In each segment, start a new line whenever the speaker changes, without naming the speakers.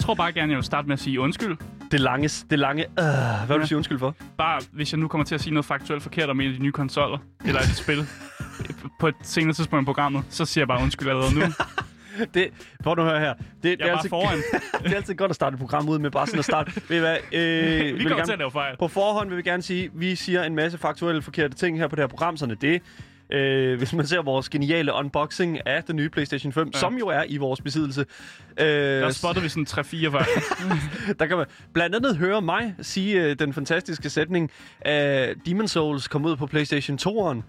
tror bare gerne, jeg vil starte med at sige undskyld.
Det lange, det lange, øh, hvad vil
Ja.
du sige undskyld for?
Bare hvis jeg nu kommer til at sige noget faktuelt forkert om en af de nye konsoller, eller et spil, på et senere tidspunkt i programmet, så siger jeg bare undskyld allerede nu.
Det, prøv nu at høre her. Det, det,
Jeg er bare foran.
det er altid godt at starte et program ud med bare sådan at starte. Ved I hvad? Øh,
Vi
vil
kommer
gerne-
til at lave fejl.
På forhånd vil vi gerne sige, at vi siger en masse faktuelle forkerte ting her på det her program, sådan er det. Øh, hvis man ser vores geniale unboxing af den nye PlayStation 5, ja. som jo er i vores besiddelse, øh,
Der spottede vi sådan 3-4 før.
der kan man blandt andet høre mig sige øh, den fantastiske sætning, at Demon Souls kom ud på PlayStation 2'eren.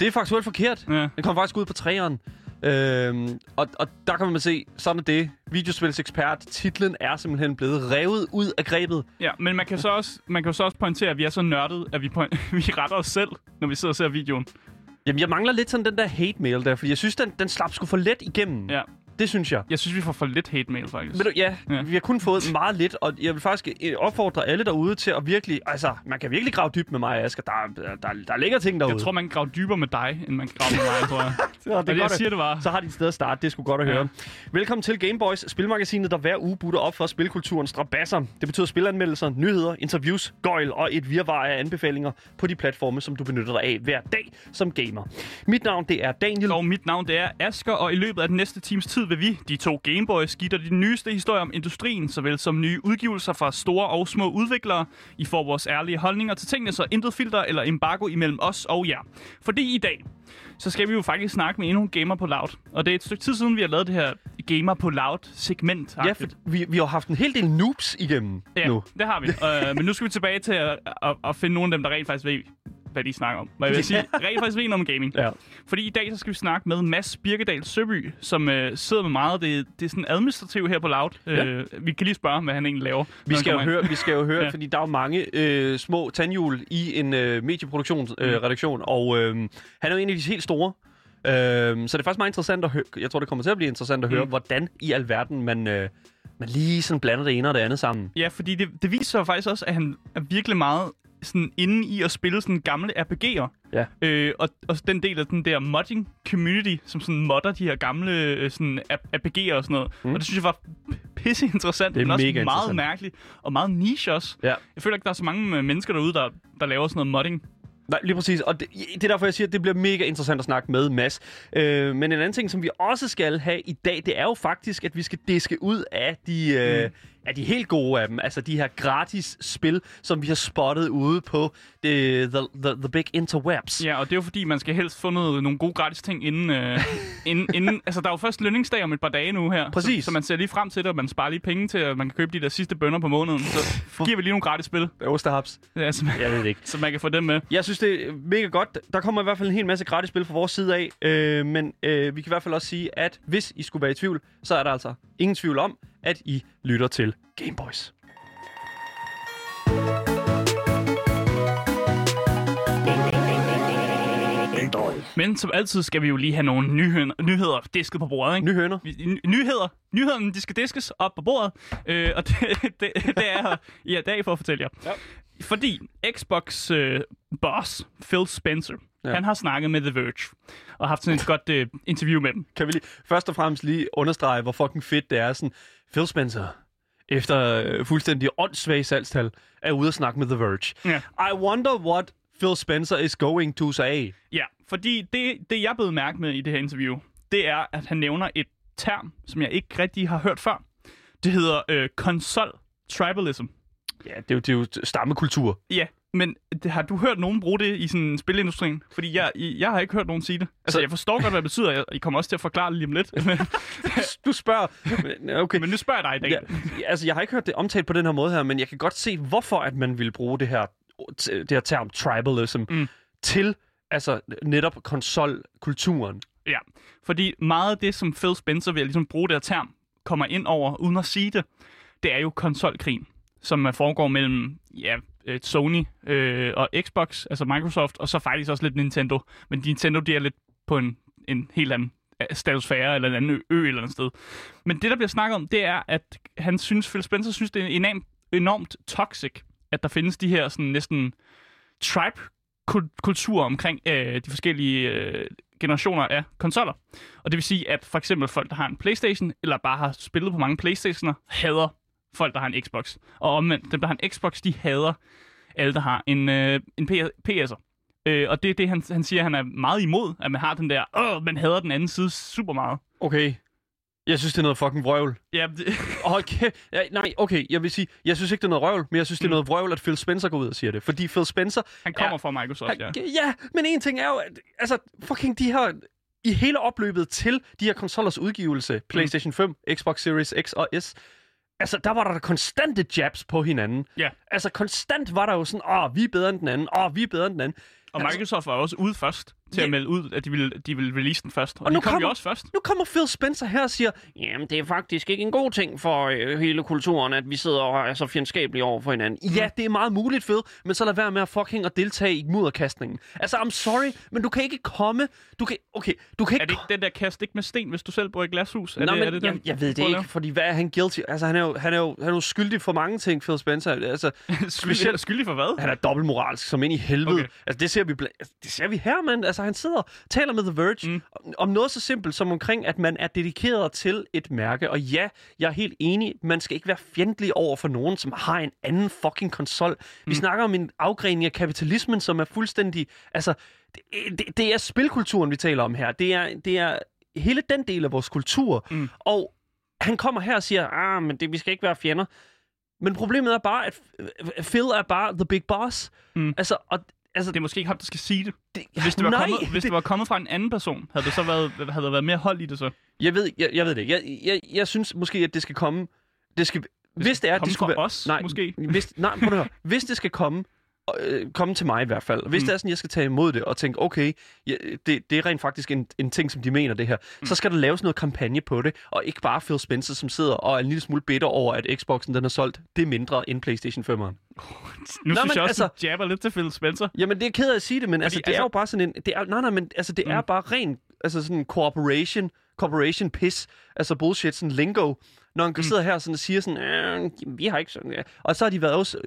Det er faktuelt forkert.
Ja.
Den kom faktisk ud på 3'eren. Øhm, og, og der kan man se, sådan er det. Videospilsekspert. Titlen er simpelthen blevet revet ud af grebet.
Ja, men man kan, så også, man kan så også pointere, at vi er så nørdet, at vi, point, vi retter os selv, når vi sidder og ser videoen.
Jamen, jeg mangler lidt sådan den der hate-mail der, fordi jeg synes, den, den slap sgu for let igennem.
Ja.
Det synes jeg.
Jeg synes, vi får for lidt hate mail, faktisk.
Ved du, ja,
Ja.
ja, vi har kun fået meget lidt, og jeg vil faktisk øh, opfordre alle derude til at virkelig... Altså, man kan virkelig grave dybt med mig Asger. Der, er- der, der ligger ting derude.
Jeg tror, man kan grave dybere med dig, end man kan grave med mig, tror jeg.
det, er
det, jeg siger, det var.
Så har de et sted at starte. Det er sgu godt at
Ja.
høre. Velkommen til Gameboys, spilmagasinet, der hver uge butter op for spilkulturens strabasser. Det betyder spilanmeldelser, nyheder, interviews, gøjl og et virvar af anbefalinger på de platforme, som du benytter dig af hver dag som gamer. Mit navn, det er Daniel.
Og mit navn det er Asker, og i løbet af den næste times tid vil vi, de to Gameboys, give dig de nyeste historier om industrien, såvel som nye udgivelser fra store og små udviklere. I får vores ærlige holdninger til tingene, så intet filter eller embargo imellem os og jer. Fordi i dag, så skal vi jo faktisk snakke med endnu en Gamer på Loud. Og det er et stykke tid siden, vi har lavet det her Gamer på Loud segment.
Ja, for vi, vi har haft en hel del noobs igennem
Ja,
nu.
det har vi. uh, men nu skal vi tilbage til at, at, at finde nogle af dem, der rent faktisk ved, hvad de snakker om. Hvad jeg vil sige, rent faktisk ved om gaming.
Ja.
Fordi i dag så skal vi snakke med Mads Birkedal Søby, som øh, sidder med meget. Det, det er sådan administrativ her på Loud.
Ja.
Øh, vi kan lige spørge, hvad han egentlig laver.
Vi skal, jo høre, vi skal jo høre,
Ja.
fordi der er jo mange øh, små tandhjul i en øh, medieproduktionsredaktion, øh, og øh, han er jo en af de helt store. Øh, så det er faktisk meget interessant at høre, jeg tror, det kommer til at blive interessant at høre,
Mm.
hvordan i alverden man, øh, man lige sådan blander det ene og det andet sammen.
Ja, fordi det, det viser faktisk også, at han er virkelig meget sådan inde i at spille sådan gamle RPG'er.
Ja.
Øh, og, og den del af den der modding community, som sådan modder de her gamle øh, sådan RPG'er og sådan noget. Mm. Og det synes jeg var pisse interessant,
Det er
men også
mega
meget mærkeligt og meget niche også.
Ja.
Jeg føler ikke, der er så mange øh, mennesker derude, der, der laver sådan noget modding.
Nej, lige præcis. Og det, det er derfor, jeg siger, at det bliver mega interessant at snakke med Mads. Øh, men en anden ting, som vi også skal have i dag, det er jo faktisk, at vi skal diske ud af de, øh,
Mm.
Af de helt gode af dem. Altså de her gratis spil, som vi har spottet ude på the, the, the, the big interwebs.
Ja, og det er jo fordi, man skal helst få noget, nogle gode gratis ting inden, øh, inden, inden... Altså, der er jo først lønningsdag om et par dage nu her.
Præcis.
Så, så man ser lige frem til det, og man sparer lige penge til, at man kan købe de der sidste bønder på måneden. Så giver vi lige nogle gratis spil,
Osterhaps.
ja, så, man,
Jeg ved det ikke.
så man kan få dem med.
Jeg synes, det er mega godt. Der kommer i hvert fald en hel masse gratis spil fra vores side af. Øh, men øh, vi kan i hvert fald også sige, at hvis I skulle være i tvivl, så er der altså ingen tvivl om, at I lytter til Gameboys.
Men som altid skal vi jo lige have nogle nyheder, nyheder disket på bordet, ikke?
Nye høner.
Vi- ny- nyheder. Nyhederne, de skal diskes op på bordet. Øh, og det, det, det er i dag for at fortælle jer.
Ja.
Fordi Xbox øh, boss, Phil Spencer, ja. Han har snakket med The Verge. Og haft sådan et godt øh, interview med dem.
Kan vi lige først og fremmest lige understrege, hvor fucking fedt det er. Sådan, Phil Spencer, efter øh, fuldstændig åndssvage salgstal, er ude at snakke med The Verge.
Ja.
I wonder what Phil Spencer is going to say.
Ja, fordi det, det jeg blev mærke med i det her interview, det er, at han nævner et term, som jeg ikke rigtig har hørt før. Det hedder øh, konsol tribalism.
Ja, det er jo, det er jo stammekultur.
Ja, men det, har du hørt nogen bruge det i sådan spillindustrien? Fordi jeg, jeg har ikke hørt nogen sige det. Altså,
Så-
jeg forstår godt, hvad det betyder. Jeg, I kommer også til at forklare det lige om lidt. Men,
Du spørger... Okay.
men nu spørger jeg dig i dag.
Ja, altså, jeg har ikke hørt det omtalt på den her måde her, men jeg kan godt se, hvorfor at man ville bruge det her, det her term tribalism
Mm.
til altså, netop konsolkulturen.
Ja, fordi meget af det, som Phil Spencer vil ligesom bruge det her term, kommer ind over, uden at sige det, det er jo konsolkrigen, som foregår mellem ja, øh, Sony øh, og Xbox, altså Microsoft, og så faktisk også lidt Nintendo. Men Nintendo, de er lidt på en, en helt anden øh, eller en anden ø, ø eller andet sted. Men det, der bliver snakket om, det er, at han synes, Phil Spencer synes, det er enormt, enormt toxic, at der findes de her sådan næsten tribe kultur omkring øh, de forskellige øh, generationer af konsoller. Og det vil sige, at for eksempel folk, der har en Playstation, eller bare har spillet på mange Playstationer, hader folk, der har en Xbox. Og omvendt, dem, der har en Xbox, de hader alle, der har en, øh, en PS'er. Øh, og det er det, han, han siger, han er meget imod, at man har den der, åh, man hader den anden side super meget.
Okay. Jeg synes, det er noget fucking vrøvl.
Ja, det,
Hold kæft. Ja, nej, okay, jeg vil sige, jeg synes ikke, det er noget røvl, men jeg synes, det er
Mm.
noget vrøvl, at Phil Spencer går ud og siger det. Fordi Phil Spencer...
han kommer
Ja.
fra Microsoft, ja.
Han, ja, men en ting er jo, at, altså, fucking de her... I hele opløbet til de her konsollers udgivelse, PlayStation 5, Xbox Series X og S, altså, der var der konstante jabs på hinanden.
Ja.
Altså, konstant var der jo sådan, åh, vi er bedre end den anden, åh, vi er bedre end den anden.
Og
Altså-
Microsoft var også ude først til at melde ud, at de ville, de ville release den først. Og,
Og nu
de kom
kommer-
jo også først.
Nu kommer Phil Spencer her og siger, jamen det er faktisk ikke en god ting for øh, hele kulturen, at vi sidder og er så fjendskabelige over for hinanden.
Mm.
Ja, det er meget muligt, Phil, men så lad være med at fucking at deltage i mudderkastningen. Altså, I'm sorry, men du kan ikke komme... Du kan, okay, du kan ikke...
Er det ikke den der kast ikke med sten, hvis du selv bor i glashus? Er
Nå,
det,
men
er det
jeg,
den?
jeg ved det ikke, fordi hvad er han guilty? Altså, han er jo, han er jo, han er jo skyldig for mange ting, Phil Spencer. Altså,
skyldig, skyldig for hvad?
han er dobbeltmoralsk som ind i helvede. Okay. Altså, det ser vi, bla- altså, det ser vi her, mand. Altså, han sidder og taler med The Verge mm. om, noget så simpelt som omkring, at man er dedikeret til et mærke. Og ja, jeg er helt enig, man skal ikke være fjendtlig over for nogen, som har en anden fucking konsol. Vi snakker om en afgrening af kapitalismen, som er fuldstændig... Altså, det, det, det er spilkulturen, vi taler om her. Det er, det er hele den del af vores kultur.
Mm.
Og han kommer her og siger, ah, men det, vi skal ikke være fjender. Men problemet er bare, at Phil er bare the big boss.
Mm.
Altså, og, altså
Det er måske ikke ham, der skal sige det.
det,
Hvis det var,
nej,
kommet, hvis det var kommet fra en anden person, havde det så været, havde der været mere hold i det så?
Jeg ved, jeg, jeg ved det. ikke. Jeg, jeg, jeg synes måske, at det skal komme... Det skal, hvis det er, det skulle
fra
være...
os,
nej,
måske?
Hvis, nej, prøv at høre. Hvis det skal komme, øh, komme til mig i hvert fald. Hvis
Mm.
det er sådan, jeg skal tage imod det og tænke, okay, ja, det, det er rent faktisk en, en ting, som de mener det her, mm. så skal der laves noget kampagne på det, og ikke bare Phil Spencer, som sidder og er en lille smule bitter over, at Xboxen den er solgt. Det er mindre end PlayStation 5'eren.
Nu
Nå,
synes jeg også,
altså-
jabber lidt til Phil Spencer.
Jamen, det er ked af at sige det, men altså, det er
altså-
jo bare sådan en... Det er, nej, nej, men altså, det mm. er bare ren altså sådan en cooperation, corporation piss, altså bullshit, sådan lingo, når han mm. sidder her sådan og siger sådan, øh, vi har ikke sådan... Ja. Og så har de været også...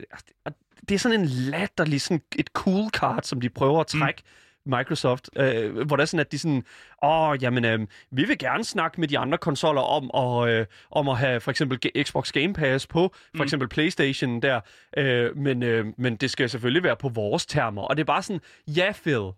og Det er sådan en latterlig, sådan et cool card, som de prøver at trække. Mm. Microsoft, øh, hvor det er sådan, at de sådan, åh, jamen, øh, vi vil gerne snakke med de andre konsoller om, og, øh, om at have for eksempel Xbox Game Pass på, for
Mm.
eksempel Playstation der, øh, men, øh, men det skal selvfølgelig være på vores termer. Og det er bare sådan, ja, Phil,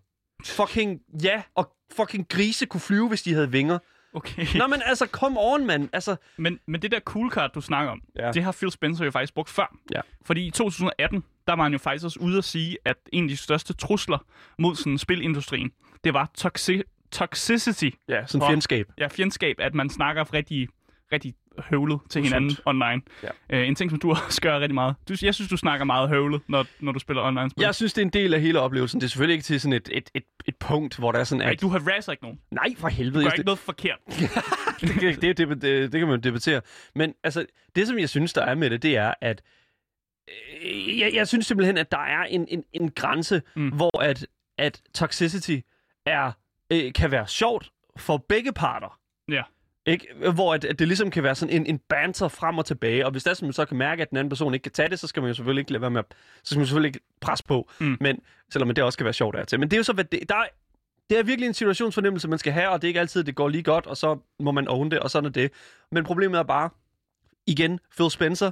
fucking ja, og fucking grise kunne flyve, hvis de havde vinger.
Okay.
Nå, men altså, come on, mand. Altså,
Men, men det der cool card, du snakker om,
ja.
det har Phil Spencer jo faktisk brugt før.
Ja.
Fordi i 2018, der var han jo faktisk også ude at sige, at en af de største trusler mod sådan spil-industrien, det var toxi- toxicity,
ja, sådan
Og-
fjendskab.
ja, fjendskab, at man snakker rigtig, rigtig høvlet til hinanden
Usundt.
online.
Ja.
Øh, en ting, som du også gør rigtig meget. Du, jeg synes, du snakker meget høvlet, når, når du spiller online-spil.
Jeg synes, det er en del af hele oplevelsen. Det er selvfølgelig ikke til sådan et, et, et, et punkt, hvor der er sådan,
Nej,
at...
du harasser ikke nogen.
Nej, for
Du
helvede.
gør
jeg-
ikke noget forkert.
det, det, det, det, det, det kan man debattere. Men altså, det som jeg synes, der er med det, det er, at jeg, jeg synes simpelthen, at der er en, en, en grænse, mm.
Mm.
hvor at, at toxicity er, øh, kan være sjovt for begge parter.
Ja.
Ikke? Hvor at, at det ligesom kan være sådan en, en banter frem og tilbage, og hvis der er, som man så kan mærke, at den anden person ikke kan tage det, så skal man jo selvfølgelig ikke lade være med at, så skal man selvfølgelig ikke presse på,
Mm.
men, selvom det også kan være sjovt af til. Men det er jo så, hvad det, der er, det er virkelig en situationsfornemmelse, man skal have, og det er ikke altid, det går lige godt, og så må man own det, og sådan er det. Men problemet er bare, igen, Phil Spencer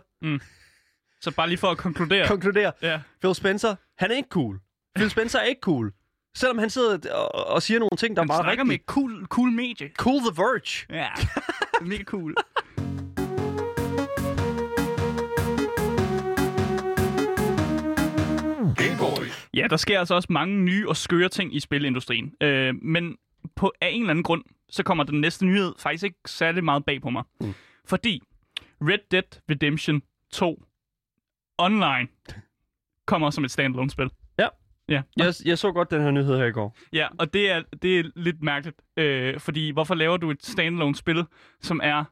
Så bare lige for at konkludere.
konkluderer,
ja.
Phil Spencer, han er ikke cool. Phil Spencer er ikke cool. Selvom han sidder og, og siger nogle ting, der
Han
er meget
snakker
rigtige.
med et cool, cool medie.
Cool the Verge.
Ja, mega cool. Ja, der sker altså også mange nye og skøre ting i spilindustrien. Øh, men på af en eller anden grund, så kommer den næste nyhed faktisk ikke særlig meget bag på mig.
Mm.
Fordi Red Dead Redemption 2 Online kommer som et standalone-spil.
Ja.
Ja,
Jeg, jeg så godt den her nyhed her i går.
ja og det er, det er lidt mærkeligt. Øh, fordi hvorfor laver du et standalone-spil, som er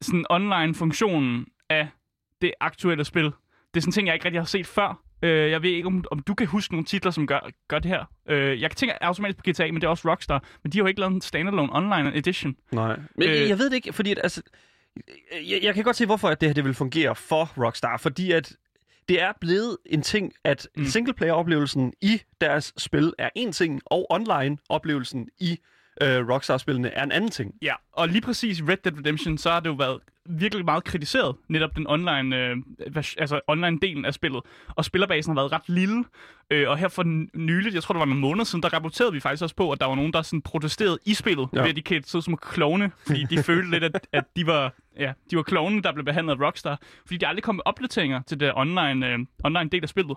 sådan online-funktionen af det aktuelle spil? Det er sådan en ting, jeg ikke rigtig har set før. Øh, jeg ved ikke, om, om du kan huske nogle titler, som gør, gør det her. Øh, jeg tænker automatisk på GTA, men det er også Rockstar. Men de har jo ikke lavet en standalone online edition.
Nej. Men øh, jeg ved det ikke, fordi at, altså, jeg, jeg kan godt se, hvorfor at det her det vil fungere for Rockstar, fordi at det er blevet en ting, at
Mm.
singleplayer-oplevelsen i deres spil er en ting, og online-oplevelsen i øh, Rockstar-spillene er en anden ting.
Ja, og lige præcis Red Dead Redemption, så har det jo været virkelig meget kritiseret, netop den online, øh, altså online-delen af spillet. Og spillerbasen har været ret lille. Øh, og her for nyligt, jeg tror det var nogle måneder siden, der rapporterede vi faktisk også på, at der var nogen, der sådan protesterede i spillet, ja. Ved at de sig ud som klovne, fordi de følte lidt, at, at de var, ja, de var klovne, der blev behandlet af Rockstar, fordi de aldrig kom med opdateringer til det online, øh, online del af spillet.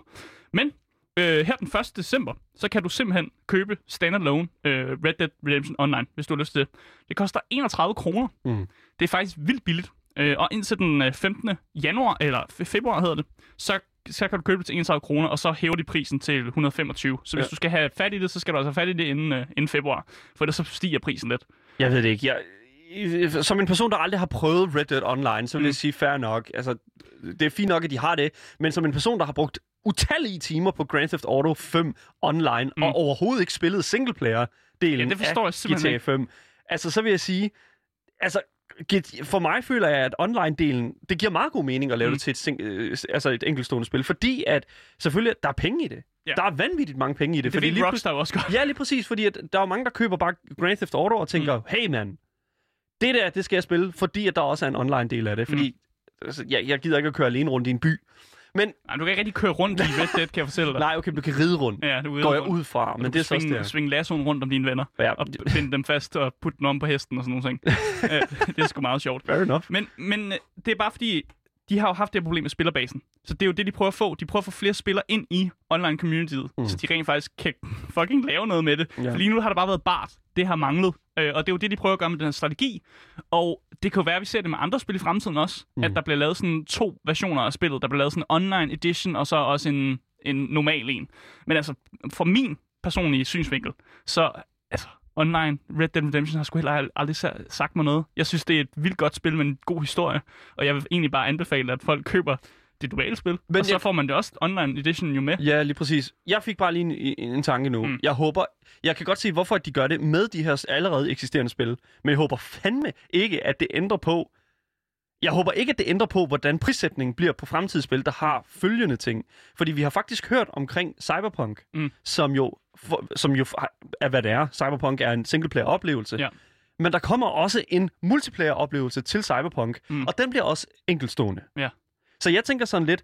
Men øh, her den 1. december, så kan du simpelthen købe standalone øh, Red Dead Redemption Online, hvis du har lyst til det. Det koster 31 kroner.
Mm.
Det er faktisk vildt billigt. Øh, og indtil den øh, 15. januar, eller fe- februar hedder det, så, så kan du købe det til 31 kroner, og så hæver de prisen til 125. Så hvis
Ja.
du skal have fat i det, så skal du altså have fat i det inden, øh, inden februar, for ellers så stiger prisen lidt.
Jeg ved det ikke. Jeg, som en person, der aldrig har prøvet Red Dead Online, så vil
Mm.
jeg sige fair nok. Altså, det er fint nok, at de har det, men som en person, der har brugt utallige timer på Grand Theft Auto 5 online,
Mm.
og overhovedet ikke spillet singleplayer-delen
Ja, det forstår jeg
af
simpelthen
GTA 5, altså så vil jeg sige, altså for mig føler jeg, at online-delen, det giver meget god mening at lave
Mm.
det til et, sing- øh, altså et enkeltstående spil, fordi at selvfølgelig, der er penge i det.
Ja.
Der er vanvittigt mange penge i det.
Det fordi
lige
Rockstar også godt.
Ja, lige præcis, fordi at der er mange, der køber bare Grand Theft Auto og tænker, mm. hey man, det der, det skal jeg spille, fordi at der også er en online del af det. Fordi mm. altså, jeg, jeg gider ikke at køre alene rundt i en by. Men
Nej, du kan ikke rigtig køre rundt i Red Dead, kan jeg fortælle dig.
nej, okay, du kan ride rundt.
Ja, du
Går jeg
rundt.
ud fra, men
du
det er så også
svinge, svinge lassoen rundt om dine venner,
Ja,
og binde dem fast og putte dem om på hesten og sådan. Øh, det er sgu meget sjovt.
fair enough.
Men, men øh, det er bare fordi, de har jo haft det problem med spillerbasen. Så det er jo det, de prøver at få. De prøver at få flere spillere ind i online communityet, mm. så de rent faktisk kan fucking lave noget med det.
Ja.
For lige nu har der bare været bart. Det har manglet. Øh, og det er jo det, de prøver at gøre med den her strategi. Og det kan jo være, at vi ser det med andre spil i fremtiden også. Mm. At der bliver lavet sådan to versioner af spillet. Der bliver lavet sådan en online edition, og så også en, en normal en. Men altså, for min personlige synsvinkel, så altså, online Red Dead Redemption har sgu heller aldrig sa- sagt mig noget. Jeg synes, det er et vildt godt spil med en god historie, og jeg vil egentlig bare anbefale, at folk køber det duale spil,
Men
og så
jeg-
får man det også online edition jo med.
Ja, lige præcis. Jeg fik bare lige en, en, en tanke nu.
Mm.
Jeg håber, jeg kan godt se, hvorfor de gør det med de her allerede eksisterende spil. Men jeg håber fandme ikke, at det ændrer på... Jeg håber ikke, at det ændrer på, hvordan prissætningen bliver på fremtidige spil, der har følgende ting. Fordi vi har faktisk hørt omkring Cyberpunk,
Mm.
som jo, for, som jo er, hvad det er. Cyberpunk er en singleplayer-oplevelse.
Ja.
Men der kommer også en multiplayer-oplevelse til Cyberpunk,
Mm.
og den bliver også enkeltstående.
Ja.
Så jeg tænker sådan lidt,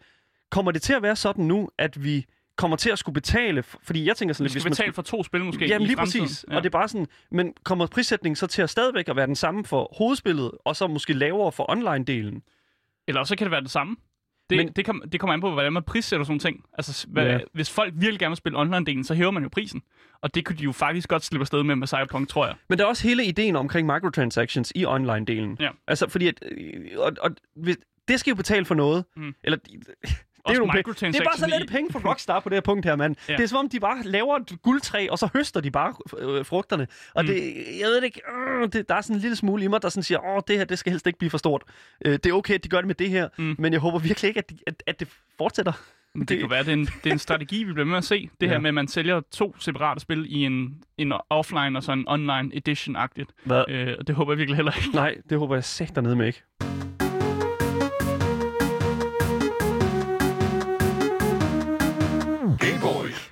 kommer det til at være sådan nu, at vi kommer til at skulle betale, fordi jeg tænker sådan
Vi
lidt,
skal
hvis man
betale for to spil måske
Jamen lige
fremtiden.
præcis, ja. og det er bare sådan, men kommer prissætningen så til at stadigvæk at være den samme for hovedspillet, og så måske lavere for online-delen?
Eller så kan det være det samme. Det,
Men-
det, kom, det kommer an på, hvordan man prissætter sådan ting. Altså, hvad,
Ja.
hvis folk virkelig gerne vil spille online-delen, så hæver man jo prisen. Og det kunne de jo faktisk godt slippe afsted med med Cyberpunk, tror jeg.
Men der er også hele ideen omkring microtransactions i online-delen.
Ja.
Altså fordi, at, øh, og, og, det skal jo betale for noget,
Mm.
eller det er, jo nogle penge. det er bare så lidt penge for Rockstar på det her punkt her, mand.
Ja.
Det er som om, de bare laver et guldtræ, og så høster de bare øh, frugterne. Og
Mm.
det, jeg ved det ikke, øh, det, der er sådan en lille smule i mig, der sådan siger, åh, det her, det skal helst ikke blive for stort. Øh, det er okay, at de gør det med det her,
Mm.
men jeg håber virkelig ikke, at, de, at, at det fortsætter.
Men det,
Det-
kan være, det er, en, det er en strategi, vi bliver med at se. Det
Ja.
her med, at man sælger to separate spil i en, en offline og så en online edition-agtigt.
Hvad?
Øh, og det håber jeg virkelig heller ikke.
Nej, det håber jeg sæt dernede med ikke.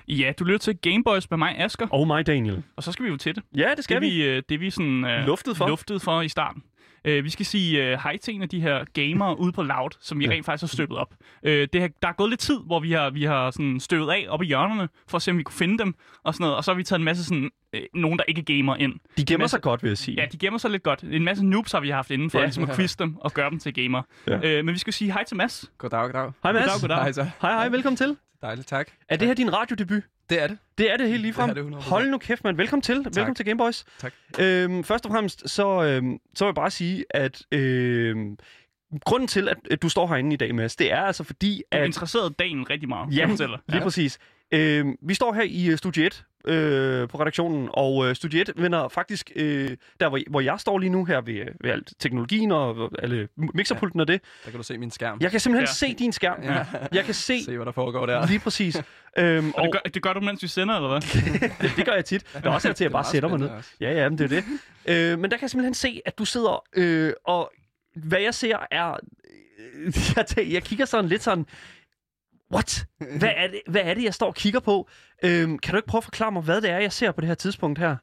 Ja, du lytter til Gameboys med mig, Asker.
Oh my Daniel.
Og så skal vi jo til det.
Ja, det skal
det,
vi.
vi, øh, det vi sådan, øh,
Luftet for.
luftet for i starten. Øh, vi skal sige øh, hej til en af de her gamere ude på Loud, som vi
Ja.
rent faktisk har støbet op. Øh, det har, der er gået lidt tid, hvor vi har, vi har sådan støvet af op i hjørnerne, for at se, om vi kunne finde dem og sådan noget. Og så har vi taget en masse sådan, øh, nogen, der ikke er gamer ind.
De gemmer
masse-
sig godt, vil jeg sige.
Ja, de gemmer sig lidt godt. En masse noobs har vi haft inden for
Ja.
ligesom at quiz dem og gøre dem til gamer.
Ja.
Ja. Øh, men vi skal sige hej til Mads.
Goddag, goddag.
Hej Mads.
Goddag, goddag.
Hej så.
Hej, hej, velkommen til.
Dejligt, tak.
Er det her din radiodebut?
Det er det.
Det er det helt ligefrem.
Det er det 100%.
Hold nu kæft, mand. Velkommen til. Tak. Velkommen til Gameboys.
Tak.
Øhm, først og fremmest, så, øhm, så vil jeg bare sige, at øhm, grunden til, at, at du står herinde i dag, Mads, det er altså fordi,
Du
at...
interesserede dagen rigtig meget,
Ja,
jeg fortæller.
Lige præcis. Øhm, vi står her i øh, Studie 1 øh, på redaktionen, og øh, Studie 1 vender faktisk øh, der, hvor, hvor jeg står lige nu her ved, ved alt teknologien og alle mixerpulten og det.
Der kan du se min skærm.
Jeg kan simpelthen
Ja.
se din skærm.
Ja.
Jeg kan se
Se, hvad der foregår der.
lige præcis. Øhm,
Og det gør, det gør du, mens vi sender, eller hvad?
det, det gør jeg tit. Det er også til, at jeg
Det
bare sætter mig ned.
også.
Ja, ja, men det er det. øh, men der kan jeg simpelthen se, at du sidder, øh, og hvad jeg ser er... Øh, jeg, jeg kigger sådan lidt sådan... What? Hvad er, det, hvad er det, jeg står og kigger på? Øhm, kan du ikke prøve at forklare mig, hvad det er, jeg ser på det her tidspunkt her?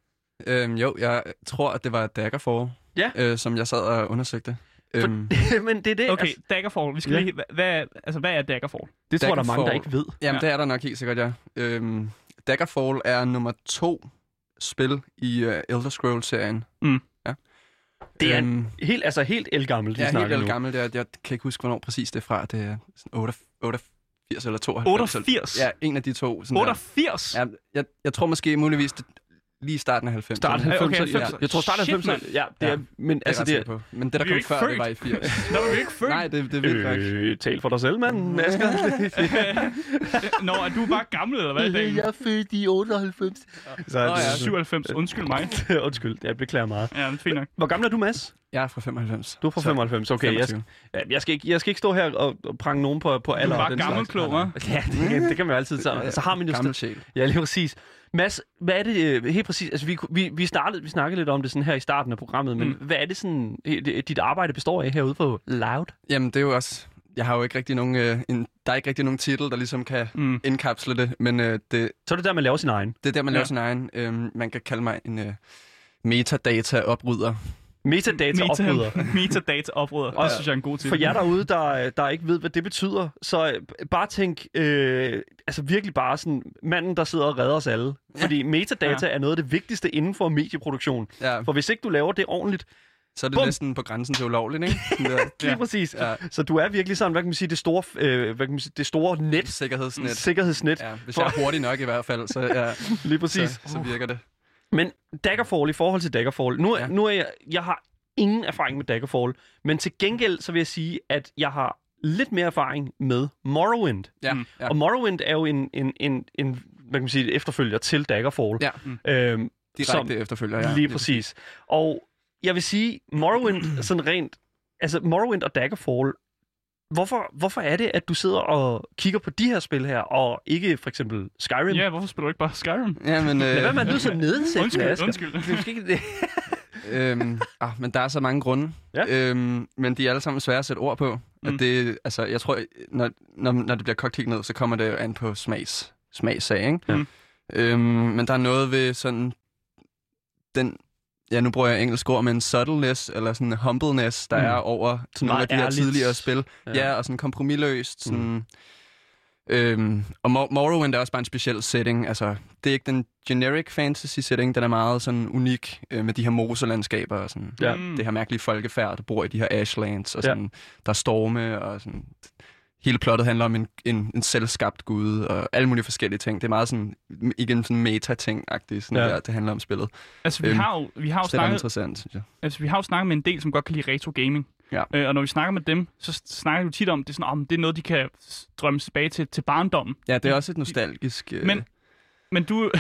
Øhm, jo, jeg tror, at det var Daggerfall,
Ja.
øh, som jeg sad og undersøgte.
For,
Øhm,
men det er det,
Okay,
altså,
Daggerfall. Vi skal
Ja.
lige... Hvad, altså, hvad er Daggerfall?
det tror jeg, der er mange, der ikke ved.
jamen,
Ja.
det er der nok helt sikkert, ja. Øhm, Daggerfall er nummer to spil i uh, Elder Scrolls-serien.
Det er
Øhm,
helt, altså helt elgammelt, vi
jeg er
snakker
helt
nu.
el gammel. Jeg, jeg kan ikke huske, hvornår præcis det er fra. Det er sådan 8, 88 eller 92.
88?
Ja, en af de to. Sådan
88?
Der. Ja, jeg, jeg tror måske muligvis det, lige i starten af 90'erne.
Start
Okay,
90'erne.
90'erne.
ja. Jeg tror start af
Shit,
90'erne.
mand.
Ja, det er,
Ja.
men
Det er
altså
altså,
det
på. Men det, der
er
kom før,
født.
det var i 80.
Der var vi ikke født.
Nej, det, det er vildt nok.
Øh, tal for dig selv, mand. Asger.
Nå, er du bare gammel, eller hvad? Daniel?
er født i 98. Så,
Nå ja,
97. Undskyld mig.
Undskyld, jeg beklager meget.
Ja, det er fint nok.
Hvor gammel er du, Mads?
Jeg er fra 95.
Du er fra
Så
95. Okay, jeg,
25.
ja, jeg, skal ikke, jeg skal ikke stå her og, og prange nogen på, på
Du
alder.
er
og
bare
den
gammel klog?
Ja, det, kan- det kan man jo altid. Så, så har man jo
Gammel sjæl.
Ja, lige præcis. Mads, hvad er det øh, helt præcis? Altså, vi, vi, vi, startede, vi snakkede lidt om det sådan her i starten af programmet, men
Mm.
hvad er det sådan, dit arbejde består af herude på Loud?
Jamen, det er jo også... Jeg har jo ikke rigtig nogen... Øh, en, der er ikke rigtig nogen titel, der ligesom kan
Mm.
indkapsle det, men øh, det,
Så er det der, man laver sin egen.
det er der, man
Ja.
laver sin egen... Øh, man kan kalde mig en øh, metadata-oprydder.
Metadata opbryder.
Metadata oprydder.
Og-
Det synes jeg er en god titel.
For jer derude, der, der ikke ved, hvad det betyder, så øh, bare tænk, øh, altså virkelig bare sådan, manden, der sidder og redder os alle. Fordi metadata
Ja.
er noget af det vigtigste inden for medieproduktion.
Ja,
For hvis ikke du laver det ordentligt,
så er det
Bum!
næsten på grænsen til ulovligt, ikke?
Lige
Ja.
præcis,
Ja.
så du er virkelig sådan, hvad kan man sige, det store, øh, hvad kan man sige, det store net,
sikkerhedsnet.
sikkerhedsnet,
Ja, hvis jeg er hurtig nok i hvert fald, så, ja,
lige præcis.
så, så virker det.
Men Daggerfall, i forhold til Daggerfall, nu, ja. Nu er jeg, jeg har ingen erfaring med Daggerfall, men til gengæld så vil jeg sige, at jeg har lidt mere erfaring med Morrowind.
Ja,
Mm.
ja.
Og Morrowind er jo en, en, en, en hvad kan man sige, efterfølger til Daggerfall.
Ja.
Øhm,
Direkte
som-
efterfølger, ja.
lige præcis. Og jeg vil sige, Morrowind sådan rent, altså Morrowind og Daggerfall, hvorfor, hvorfor er det, at du sidder og kigger på de her spil her, og ikke for eksempel Skyrim?
Ja, hvorfor spiller du ikke bare Skyrim?
Ja, men, øh,
Lad være med at lyde så nedsættende,
Undskyld,
Asger.
undskyld.
Du skal ikke det.
øhm, ah, men der er så mange grunde.
Ja.
Øhm, men de er alle sammen svære at sætte ord på. Mm.
Mm.
At det, altså, jeg tror, når, når, når det bliver kogt helt ned, så kommer det jo an på smags, smagssag, ikke?
Ja.
Øhm, men der er noget ved sådan den, ja nu bruger jeg engelsk ord, men subtleness, eller sådan humbleness, der
Mm.
mm. er over sådan nogle
meget
af de her
ærligt.
tidligere spil.
Ja.
Ja, ja og sådan kompromilløst. Sådan, mm. øhm, og Mor- Morrowind er også bare en speciel setting. Altså, det er ikke den generic fantasy setting, den er meget sådan unik øh, med de her moselandskaber og sådan.
Ja.
Mm.
Det her mærkelige folkefærd, der bor i de her ashlands, og
Ja.
sådan, der er storme, og sådan... Hele plottet handler om en, en, en selvskabt gud, og alle mulige forskellige ting. Det er meget sådan, ikke en sådan meta-ting-agtigt, sådan
Ja.
der, det handler om spillet.
Altså, vi
Øhm,
har jo, vi har jo
er
snakket,
interessant, synes jeg.
altså, vi har jo snakket med en del, som godt kan lide retro gaming.
Ja.
Øh, og når vi snakker med dem, så snakker vi tit om, det er, sådan, om det er noget, de kan drømme tilbage til, til barndommen.
Ja, det er også et nostalgisk... Øh,
Men- Men du, men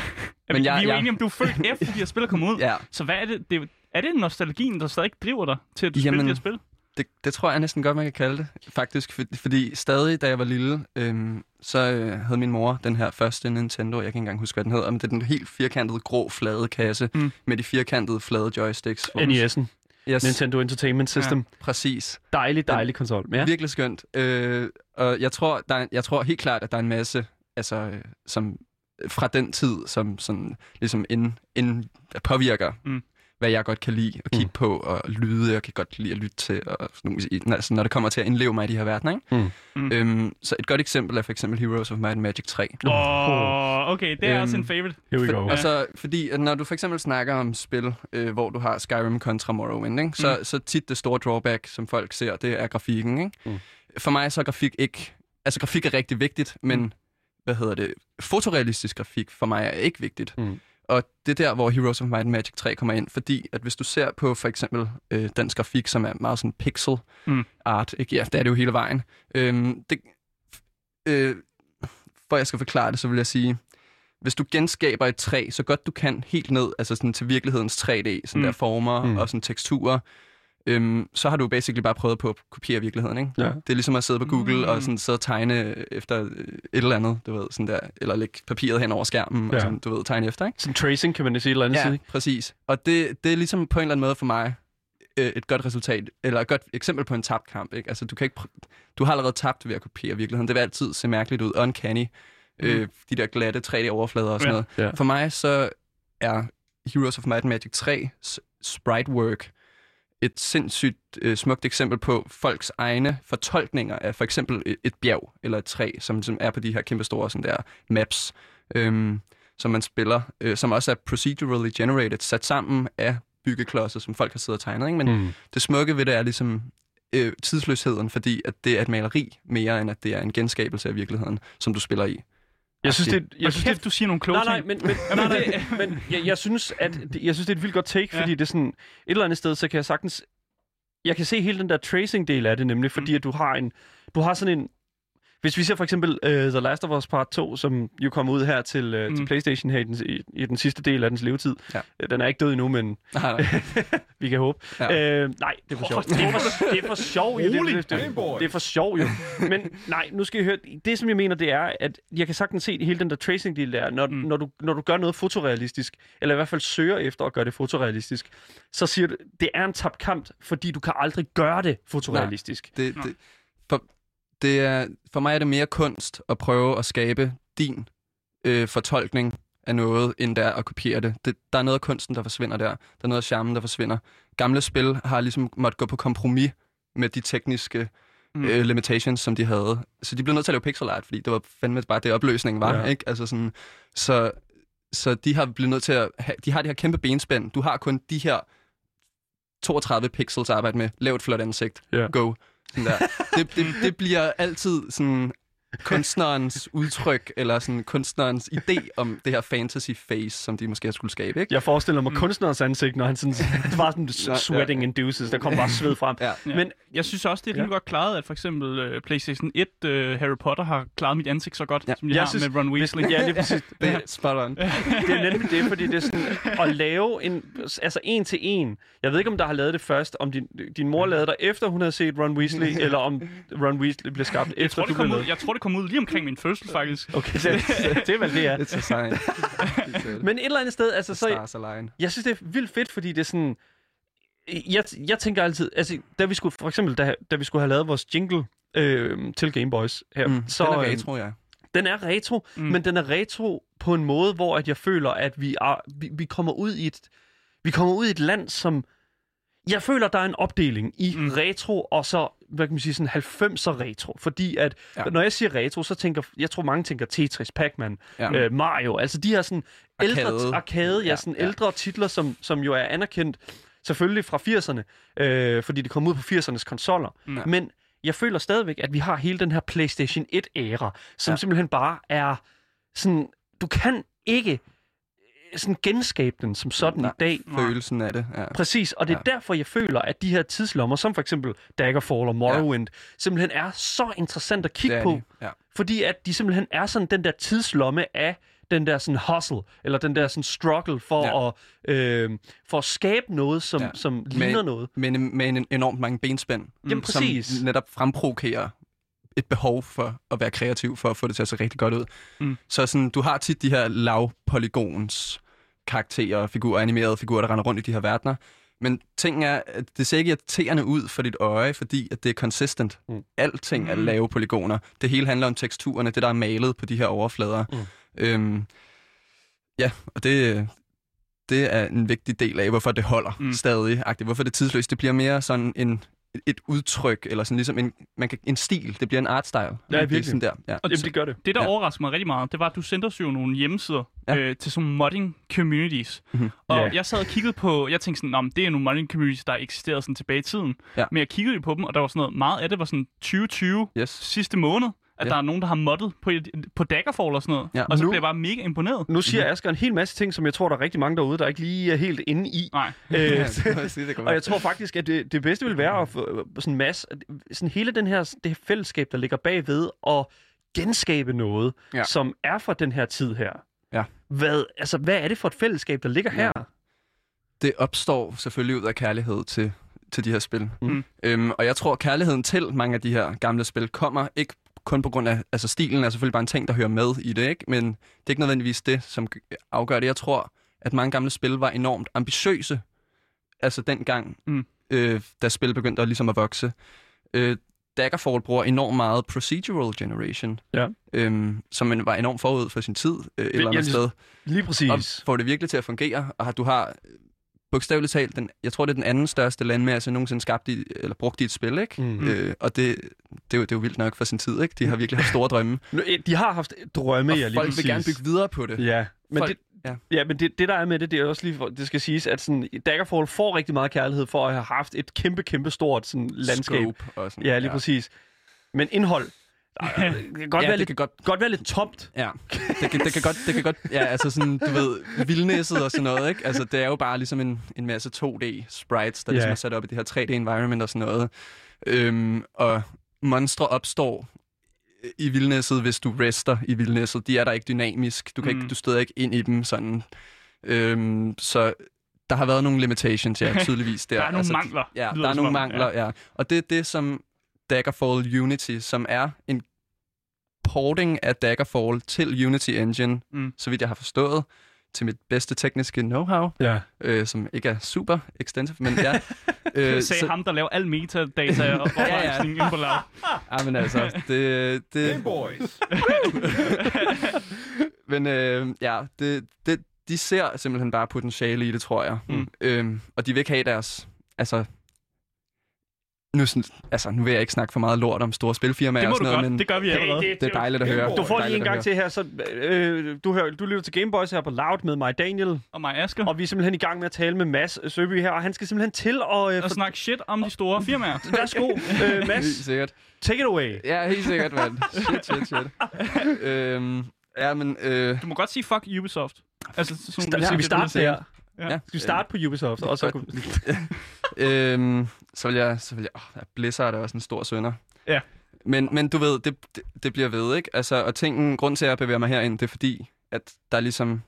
jeg-
vi er jo
jeg-
enige om, du er født efter, de her spil er kommet ud.
ja,
Så hvad er det, det, er det nostalgien, der stadig driver dig til at du spiller
Jamen,
de her spil?
Det, det tror jeg næsten godt, man kan kalde det, faktisk. For, fordi stadig, da jeg var lille, øhm, så øh, havde min mor den her første Nintendo, jeg kan ikke engang huske, hvad den hedder, men det er den helt firkantede, grå, flade kasse
Mm.
med de firkantede, flade joysticks.
NES'en,
Yes,
Nintendo Entertainment System. Ja.
præcis.
Dejlig, dejlig konsol. Ja.
Ja. Virkelig skønt. Øh, og jeg tror, der er, jeg tror helt klart, at der er en masse, altså, øh, som fra den tid, som sådan, ligesom ind, ind påvirker,
Mm.
Hvad jeg godt kan lide at kigge
Mm.
på, og lyde, jeg kan godt lide at lytte til, og sådan, altså, når det kommer til at indleve mig i de her verdener. Ikke?
Mm.
Mm.
Øhm, så et godt eksempel er for eksempel Heroes of Might and Magic 3.
Åh, oh, okay, det er
Øhm,
også en favorite.
Here we
For,
go.
og så, fordi at når du for eksempel snakker om spil, øh, hvor du har Skyrim kontra Morrowind, ikke? Så,
Mm.
så tit det store drawback, som folk ser, det er grafikken. Ikke?
Mm.
For mig så er grafik ikke... Altså grafik er rigtig vigtigt, men
Mm.
hvad hedder det? Fotorealistisk grafik for mig er ikke vigtigt.
Mm.
Og det er der, hvor Heroes of Might and Magic 3 kommer ind, fordi at hvis du ser på for eksempel øh, dansk grafik, som er meget sådan pixel
Mm.
art, ikke? Ja, det er det jo hele vejen. Øhm, det, øh, for jeg skal forklare det, så vil jeg sige, hvis du genskaber et træ, så godt du kan helt ned, altså sådan til virkelighedens 3D, sådan
Mm.
der former
mm.
og sådan teksturer, øhm, så har du basically bare prøvet på at kopiere virkeligheden, ikke?
Ja.
Det er ligesom at sidde på Google
Mm.
og sådan sidde og tegne efter øh, et eller andet, du ved, sådan der, eller lægge papiret hen over skærmen,
Ja.
og sådan, du ved, tegne efter, ikke?
Sådan tracing, kan man sige et eller andet
Ja,
side.
præcis. Og det, det er ligesom på en eller anden måde for mig øh, et godt resultat, eller et godt eksempel på en tabt kamp. Ikke? Altså, du, kan ikke pr- du har allerede tabt ved at kopiere virkeligheden. Det vil altid se mærkeligt ud. Uncanny. Mm. Øh, de der glatte 3D-overflader og sådan
Ja.
noget.
Ja.
For mig så er Heroes of Might and Magic 3 sprite work et sindssygt øh, smukt eksempel på folks egne fortolkninger af for eksempel et, et bjerg eller et træ, som, som er på de her kæmpe store sådan der maps, øhm, som man spiller, øh, som også er procedurally generated, sat sammen af byggeklodser, som folk har siddet og tegnet. Ikke? Men
Mm.
det smukke ved det er ligesom øh, tidsløsheden, fordi at det er et maleri mere, end at det er en genskabelse af virkeligheden, som du spiller i.
Jeg synes, det,
Jeg
jeg synes, det,
kæft, du siger nogle kloge
Nej, nej,
ting.
men, men, nej, nej, men jeg, jeg synes, at det, jeg synes, det er et vildt godt take,
Ja.
fordi det er sådan, et eller andet sted, så kan jeg sagtens, jeg kan se hele den der tracing-del af det, nemlig fordi, at du har en, du har sådan en, hvis vi ser for eksempel uh, The Last of Us Part 2, som jo kommer ud her til, uh, mm. til. PlayStation her i den, i, i den sidste del af dens levetid.
Ja.
Øh, Den er ikke død endnu, men
Nej, nej.
vi kan håbe.
Ja.
Øh, nej, det er for sjov. Det er for, det er for sjov. jo. Det, det, det, det, det er for sjov, jo. Men nej, nu skal I høre. Det, som jeg mener, det er, at jeg kan sagtens se hele den der tracing-del der. Når, mm. Når, du, når du gør noget fotorealistisk, eller i hvert fald søger efter at gøre det fotorealistisk, så siger du, det er en tabt kamp, fordi du kan aldrig gøre det fotorealistisk.
Det,
Nå.
det, for, det er, for mig er det mere kunst at prøve at skabe din øh, fortolkning af noget, end der at kopiere det. det. Der er noget af kunsten, der forsvinder der. Der er noget af charmen, der forsvinder. Gamle spil har ligesom måttet gå på kompromis med de tekniske
Mm.
øh, limitations, som de havde. Så de blev nødt til at lave pixel art, fordi det var fandme bare det, opløsningen var.
Ja.
Ikke? Altså sådan, så, så de har blivet nødt til at have, de har det her kæmpe benspænd. Du har kun de her 32 pixels at arbejde med. Lav et flot ansigt.
Ja.
Go. Sådan der. Det, det, det bliver altid sådan kunstnerens udtryk, eller sådan kunstnerens idé om det her fantasy face, som de måske skulle skabe, ikke?
Jeg forestiller mig mm. kunstnerens ansigt, når han sådan, det var sådan
Ja,
sweating induces, der kom bare sved frem.
Ja.
Ja.
Men
Jeg synes også, det er rimelig
Ja.
godt klaret, at for eksempel uh, PlayStation 1 uh, Harry Potter har klaret mit ansigt så godt,
Ja.
ja. som de
Jeg
har
synes-
med Ron Weasley.
ja, det er præcis.
Det er spot on.
Det er nemlig det, fordi det er sådan at lave en, altså en til en. Jeg ved ikke, om der har lavet det først, om din, din mor lavede det efter hun havde set Ron Weasley, eller om Ron Weasley blev skabt
Jeg
efter
tror, det
du blev lavet.
jeg tror, det kom ud lige omkring min fødsel, faktisk.
Okay, så, det er vel det, ja.
It's a sign.
Men et eller andet sted, altså så...
Stars align.
Jeg synes, det er vildt fedt, fordi det er sådan... Jeg, jeg tænker altid... Altså, da vi skulle, for eksempel, da, da vi skulle have lavet vores jingle øh, til Game Boys her,
Mm,
så...
den er
øh,
retro, ja.
Den er retro, mm.
Mm.
men den er retro på en måde, hvor at jeg føler, at vi, er, vi, vi kommer ud i et vi kommer ud i et land, som jeg føler, der er en opdeling i mm. Retro og så hvad kan man sige sådan 90'er retro, fordi at
Ja.
ja. når jeg siger retro, så tænker jeg tror mange tænker Tetris, Pac-Man,
Ja.
ja. øh, Mario, altså de her sådan ældre
Arcade.
arcade, ja,
Ja,
sådan
ja.
ældre titler, som som jo er anerkendt selvfølgelig fra 80'erne, øh, fordi de kom ud på 80'ernes konsoller,
Mm.
men jeg føler stadigvæk, at vi har hele den her PlayStation 1-æra, som
Ja.
ja. simpelthen bare er sådan, du kan ikke sådan genskabe den som sådan
Nej.
i dag.
Følelsen af det, ja.
Præcis, og det er
Ja.
derfor, jeg føler, at de her tidslommer, som for eksempel Daggerfall og Morrowind, ja. simpelthen er så interessant at kigge på.
Ja.
fordi at de simpelthen er sådan den der tidslomme af den der sådan hustle, eller den der sådan struggle for,
Ja.
at, øh, for at skabe noget, som,
Ja.
som ligner noget.
Men med en enormt mange benspænd,
Jamen, præcis.
som netop fremprovokerer et behov for at være kreativ, for at få det til at se rigtig godt ud.
Mm.
Så sådan, du har tit de her lavpolygons karakterer, figurer, animerede figurer, der render rundt i de her verdener. Men ting er, at det ser ikke irriterende ud for dit øje, fordi at det er consistent. Mm. Alting er
Mm.
lave polygoner. Det hele handler om teksturerne, det der er malet på de her overflader.
Mm.
Øhm, ja, og det, det er en vigtig del af, hvorfor det holder
Mm.
mm. stadig. -agtigt. Hvorfor det er tidsløst. Det bliver mere sådan en, et udtryk, eller sådan ligesom en, man kan, en stil. Det bliver en artstyle. Det er
virkelig.
sådan der. Ja.
Og
Jamen, det gør det.
Det, der
Ja.
ja. overraskede mig rigtig meget, det var, at du sendte os jo nogle hjemmesider
Ja.
ja. øh, til sådan modding communities.
Mhm.
Og
Ja.
jeg sad og kiggede på, jeg tænkte sådan, "Nå, men det er nogle modding communities, der eksisterede sådan tilbage i tiden.
Ja.
Men jeg kiggede jo på dem, og der var sådan noget, meget af det var sådan 2020,
Yes.
sidste måned, at
Ja.
der er nogen, der har moddet på, på Daggerfall og sådan noget.
Ja.
Og så
Nu-
blev jeg bare mega imponeret.
Nu siger Asger en hel masse ting, som jeg tror, der er rigtig mange derude, der ikke lige er helt inde i.
Nej.
Øh,
Ja, det
Og jeg tror faktisk, at det, det bedste vil være at få øh, sådan en masse, sådan hele den her, det her fællesskab, der ligger bagved, og genskabe noget,
Ja.
ja. som er fra den her tid her.
Ja.
Hvad, altså, hvad er det for et fællesskab, der ligger
Ja.
her?
det opstår selvfølgelig ud af kærlighed til, til de her spil.
Mm.
Øhm, og jeg tror, kærligheden til mange af de her gamle spil kommer ikke kun på grund af, altså stilen er selvfølgelig bare en ting, der hører med i det, ikke? men det er ikke nødvendigvis det, som afgør det. Jeg tror, at mange gamle spil var enormt ambitiøse, altså dengang.
Mm.
øh, da spil begyndte at, ligesom at vokse. Øh, Daggerfall bruger enormt meget procedural generation,
Ja.
øhm, som man var enormt forud for sin tid øh, et eller andet
lige-
sted.
Lige præcis.
Og får det virkelig til at fungere, og har- du har bogstaveligt talt, den, jeg tror, det er den anden største landmasse nogensinde skabt i, eller brugt i et spil, ikke?
Mhm.
Øh, og det, det, er jo, det er jo vildt nok for sin tid, ikke? De har virkelig haft store drømme.
De har haft drømme,
og
ja, lige
folk
præcis.
vil gerne bygge videre på det.
Ja, men,
Folk-
det,
ja.
ja, men det, det, der er med det, det er også lige for, det skal siges, at sådan, Daggerfall får rigtig meget kærlighed for at have haft et kæmpe, kæmpe stort sådan, landskab.
Scope og sådan,
Ja, lige ja. præcis. Men indhold, det kan godt,
Ja,
være
det
lidt,
kan godt,
godt være lidt tomt.
ja. Det kan, det kan godt, det kan godt, ja, altså sådan, du ved, vildnæsset og sådan noget, ikke? Altså, det er jo bare ligesom en, en masse 2D sprites, der
Ja.
ligesom er sat op i det her 3D environment og sådan noget. Øhm, og monstre opstår i vildnæsset, hvis du rester i vildnæsset. De er der ikke dynamisk. Du, kan
Mm.
ikke, du støder ikke ind i dem sådan. Øhm, så der har været nogle limitations, ja, tydeligvis. Der,
Der er nogle mangler,
Ja, der er nogle mangler, ja. Og det er det, som Daggerfall Unity, som er en porting af Daggerfall til Unity Engine,
Mm.
så vidt jeg har forstået, til mit bedste tekniske know-how,
Ja.
øh, som ikke er super extensive, men ja.
Øh, sagde så... ham, der laver al metadata og
ja.
ja, ja. på lav.
Ja, men altså, det... det
Game Boys.
men øh, ja, det, det, de ser simpelthen bare potentiale i det, tror jeg.
Mm.
Øhm, og de vil ikke have deres... Altså, nu, sådan, altså, nu vil jeg ikke snakke for meget lort om store spilfirmaer
Det må
og
du
sådan
godt.
noget, men
Det gør vi allerede.
det er dejligt at høre.
Du får lige en gang til her, så øh, du, hører, du lytter til Gameboys her på Loud med mig, Daniel,
Og mig, Asger.
og vi er simpelthen i gang med at tale med Mads Søby her, og han skal simpelthen til at... Øh,
Og
for...
snakke shit om de store firmaer.
Værsgo, øh,
Helt
Mads,
sikkert.
take it away.
Ja, helt sikkert, mand. Shit, shit, shit. øhm, ja, men... Øh,
Du må godt sige fuck Ubisoft. Altså, sådan,
Sta- skal vi starte der?
Ja.
ja,
Skal vi starte på Ubisoft? Og så...
øhm, så vil jeg... Så vil jeg åh, Blizzard er også en stor sønder.
Ja.
Men, men du ved, det, det, det bliver ved, ikke? Altså, og tingen, grund til, at jeg bevæger mig herind, det er fordi, at der er ligesom...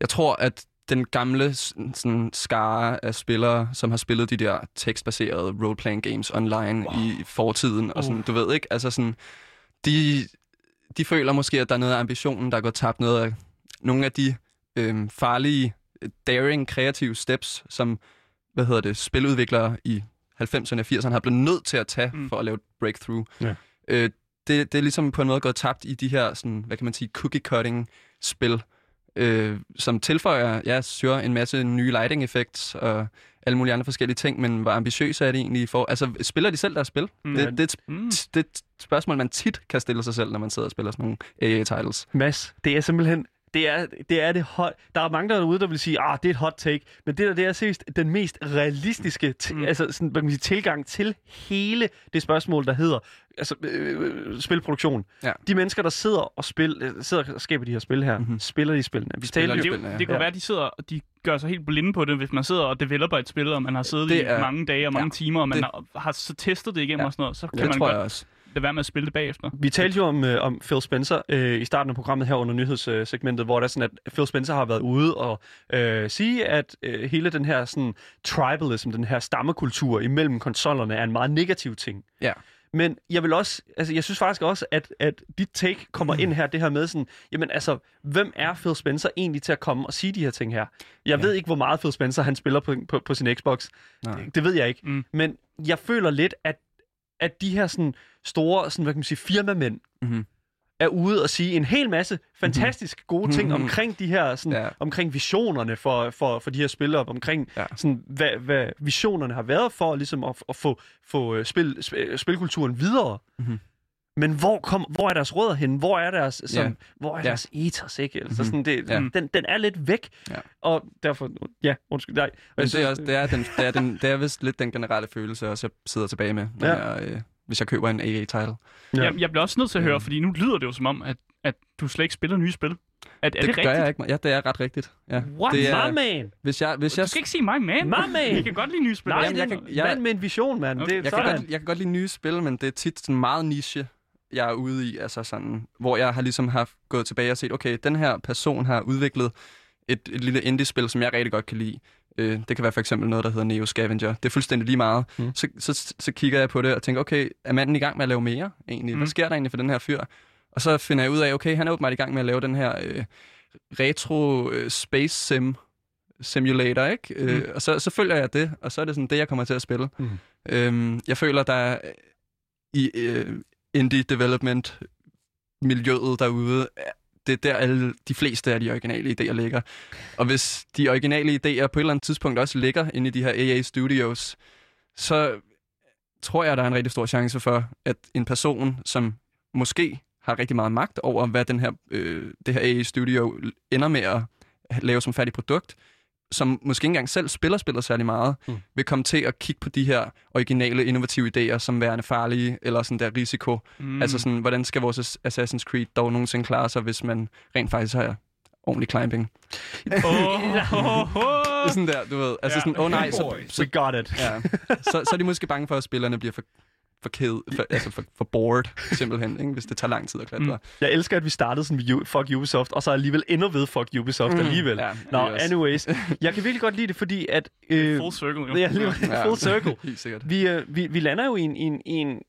Jeg tror, at den gamle sådan, skare af spillere, som har spillet de der tekstbaserede role-playing games online wow. i fortiden, og sådan, du ved ikke, altså sådan, de, de føler måske, at der er noget af ambitionen, der er gået tabt, noget af nogle af de øhm, farlige, daring, kreative steps, som, hvad hedder det, spiludviklere i 90'erne og 80'erne har blevet nødt til at tage
Mm.
for at lave et breakthrough.
Ja.
Øh, det, det er ligesom på en måde gået tabt i de her, sådan, hvad kan man sige, cookie-cutting-spil, øh, som tilføjer, ja, sure, en masse nye lighting effects og alle mulige andre forskellige ting, men hvor ambitiøse er de egentlig for? Altså, spiller de selv deres spil?
Mm.
Det, det, er
Mm.
det er et spørgsmål, man tit kan stille sig selv, når man sidder og spiller sådan nogle AA-titles.
Mads, det er simpelthen... Det er det, er det hot. Der er mange derude, der vil sige, ah, det er et hot take. Men det der, det er seriøst den mest realistiske t-
Mm.
altså, sådan, hvad kan man sige, tilgang til hele det spørgsmål, der hedder altså, øh, spilproduktion.
Ja.
De mennesker, der sidder og, spil, øh, sidder og skaber de her spil her,
Mhm.
mm-hmm. spiller de spillene. Vi
Spiller
talte
Det,
jo,
er
spillene, ja.
det kan
Ja.
være, at de sidder og de gør sig helt blinde på det, hvis man sidder og developer et spil, og man har siddet
Det
i
er-
mange dage og mange
ja,
timer, og man
det-
har, har så testet det igennem
Ja.
og sådan noget, så kan
Det
man
tror
godt
jeg også.
Lade være med at spille det bagefter.
Vi talte jo om, øh, om Phil Spencer øh, i starten af programmet her under nyhedssegmentet, hvor der er sådan, at Phil Spencer har været ude og øh, sige, at øh, hele den her sådan, tribalism, den her stammekultur imellem konsollerne, er en meget negativ ting.
Ja.
Men jeg vil også, altså jeg synes faktisk også, at, at dit take kommer ind her, det her med sådan, jamen altså, hvem er Phil Spencer egentlig til at komme og sige de her ting her? Jeg
Ja.
ved ikke, hvor meget Phil Spencer han spiller på, på, på sin Xbox.
Nej.
Det, det ved jeg ikke.
Mm.
Men jeg føler lidt, at, at de her sådan store, sådan, hvad kan man sige, firmamænd,
Mhm.
er ude og sige en hel masse fantastisk gode ting
Mhm.
omkring de her sådan,
Ja.
omkring visionerne for, for, for de her spillere, omkring
Ja.
sådan, hvad, hvad visionerne har været for ligesom at, at få, få øh, spil, sp- spilkulturen videre.
Mhm.
Men hvor, kom, hvor er deres rødder henne? Hvor er deres, som,
Ja.
hvor er deres ethos? Ikke? Altså, sådan, det,
Ja.
den, den er lidt væk.
Ja.
Og derfor, ja, undskyld, nej.
Men
Altså,
det er, også, det, er den, det, er den, det er vist lidt den generelle følelse, også jeg sidder tilbage med, når
Ja.
jeg, øh, hvis jeg køber en AA-title.
Ja.
Jeg, jeg bliver også nødt til at høre, fordi nu lyder det jo som om, at, at du slet ikke spiller nye spil. Er, er det,
det
rigtigt?
gør jeg ikke. Ja, det er ret rigtigt. Ja.
What?
Det er,
My man!
hvis jeg, hvis jeg,
Du skal ikke sige mig, man.
My man!
Vi kan godt lide nye spil.
Nej,
Altså,
det er
jeg kan- jeg-
mand med en vision, mand.
Okay.
Det,
jeg,
sådan.
kan godt, jeg kan godt lide nye spil, men det er tit sådan meget niche, jeg er ude i. Altså sådan, hvor jeg har ligesom haft gået tilbage og set, okay, den her person har udviklet et, et lille indie-spil, som jeg rigtig godt kan lide. Øh, det kan være for eksempel noget, der hedder Neo Scavenger. Det er fuldstændig lige meget.
Mm.
Så, så, så kigger jeg på det og tænker, okay, er manden i gang med at lave mere egentlig?
Mm.
Hvad sker der egentlig for den her fyr? Og så finder jeg ud af, okay, han er åbenbart i gang med at lave den her øh, retro øh, space sim simulator, ikke? Mm. Øh, og så, så følger jeg det, og så er det sådan det, jeg kommer til at spille.
Mm.
Øhm, jeg føler, der er i øh, indie development miljøet derude, det er der alle de fleste af de originale idéer ligger. Og hvis de originale idéer på et eller andet tidspunkt også ligger inde i de her AA Studios, så tror jeg, der er en rigtig stor chance for, at en person, som måske har rigtig meget magt over, hvad den her, øh, det her AA Studio ender med at lave som færdig produkt, som måske ikke engang selv spiller spiller særlig meget,
Mm.
vil komme til at kigge på de her originale, innovative idéer, som værende farlige, eller sådan der risiko.
Mm.
Altså sådan, hvordan skal vores Assassin's Creed dog nogensinde klare sig, hvis man rent faktisk har ordentlig climbing?
Oh, oh,
sådan der, du ved. Altså
Ja.
sådan, oh, nej, så,
We
så,
got it.
ja. så, så er de måske bange for, at spillerne bliver for, for ked, for, altså for, for bored, simpelthen, ikke? hvis det tager lang tid at klatre.
Mm.
Jeg elsker, at vi startede sådan med Fuck Ubisoft, og så alligevel ender ved Fuck Ubisoft mm. alligevel.
Ja,
Nå,
også-
anyways. Jeg kan virkelig godt lide det, fordi at... Øh,
Full circle, jo.
ja, lige, full circle.
Helt sikkert.
Vi, øh, vi, vi lander jo i en, i en, i en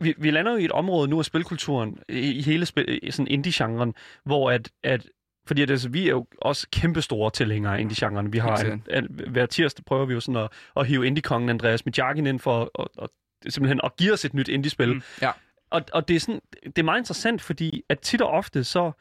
vi, vi lander jo i et område nu af spilkulturen, i, i hele spil, i sådan indie-genren, hvor at, at fordi at, altså, vi er jo også kæmpe store tilhængere af indie-genren. Vi har en, en, hver tirsdag prøver vi jo sådan at, at hive indie-kongen Andreas Midjakin ind for at, at, at, simpelthen at give os et nyt indie-spil.
Mm.
Ja.
Og, og det, er sådan, det er meget interessant, fordi at tit og ofte så,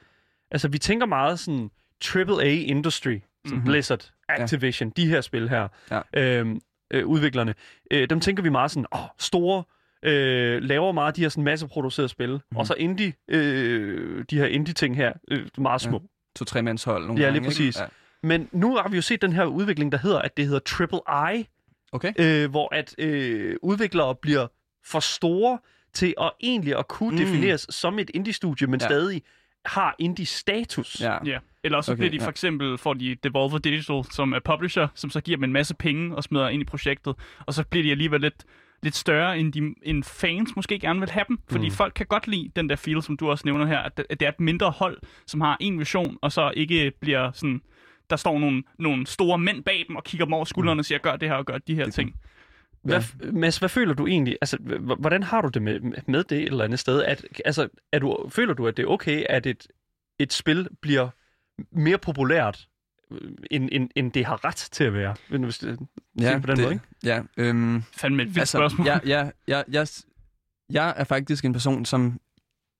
altså vi tænker meget sådan AAA industry, som
Mhm.
Blizzard, Activision, ja. de her spil her,
Ja.
øhm, øh, udviklerne, øh, dem tænker vi meget sådan, åh, store, øh, laver meget de her sådan masseproducerede spil, mm. og så indie, øh, de her indie-ting her, øh, meget små. Ja.
To-tre mands hold nogle
Ja,
gange,
lige præcis.
Ikke? Ja.
Men nu har vi jo set den her udvikling, der hedder, at det hedder Triple I,
Okay.
øh, hvor at øh, udviklere bliver for store til at egentlig at kunne
Mm.
defineres som et indie-studie, men
Ja.
stadig har indie-status.
Ja.
Ja, eller også okay, bliver de
ja.
for eksempel, får de Devolver Digital som er publisher, som så giver dem en masse penge og smider ind i projektet, og så bliver de alligevel lidt, lidt større, end, de, end fans måske gerne vil have dem, fordi mm. folk kan godt lide den der feel, som du også nævner her, at det er et mindre hold, som har en vision, og så ikke bliver sådan, der står nogle, nogle store mænd bag dem og kigger dem over skuldrene og siger, gør det her og gør de her
Det-
ting.
Hvad, Mads, hvad føler du egentlig? Altså, hvordan har du det med, med det et eller andet sted? At, altså, er du, føler du, at det er okay, at et, et spil bliver mere populært, øh, end, end, end det har ret til at være? Hvis det,
Ja,
på den
det,
måde, ikke?
ja øhm,
Fandme et vildt
altså,
spørgsmål.
Ja, ja, ja, jeg, jeg er faktisk en person, som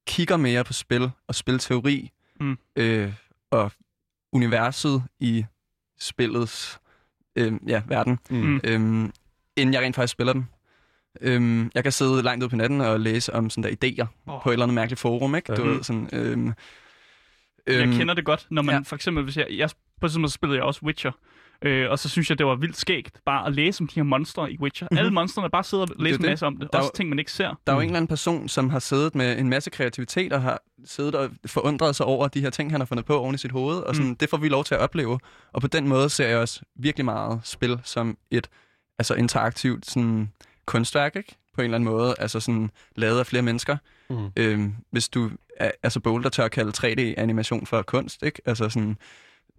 kigger mere på spil og spilteori
Mm.
øh, og universet i spillets øh, ja, verden,
Mm.
øhm, inden jeg rent faktisk spiller dem. Øhm, jeg kan sidde langt ud på natten og læse om sådan der idéer oh. på et eller andet mærkeligt forum, ikke? Du
Ja.
ved, sådan, øhm,
Jeg
øhm,
kender det godt, når man
ja.
ja. for eksempel, hvis jeg, jeg på et tidspunkt spillede jeg også Witcher, øh, og så synes jeg, det var vildt skægt bare at læse om de her monstre i Witcher. Mm-hmm. Alle monstrene bare sidder og læser en masse om det,
Der er
også
jo-
ting, man ikke ser.
Der er jo
Mm.
en eller anden person, som har siddet med en masse kreativitet og har siddet og forundret sig over de her ting, han har fundet på oven i sit hoved. Og sådan,
Mm.
det får vi lov til at opleve. Og på den måde ser jeg også virkelig meget spil som et altså interaktivt sådan, kunstværk, ikke? På en eller anden måde. Altså sådan lavet af flere mennesker.
Mm.
Øhm, hvis du er, er så bold, der tør at kalde 3D-animation for kunst, ikke? Altså sådan,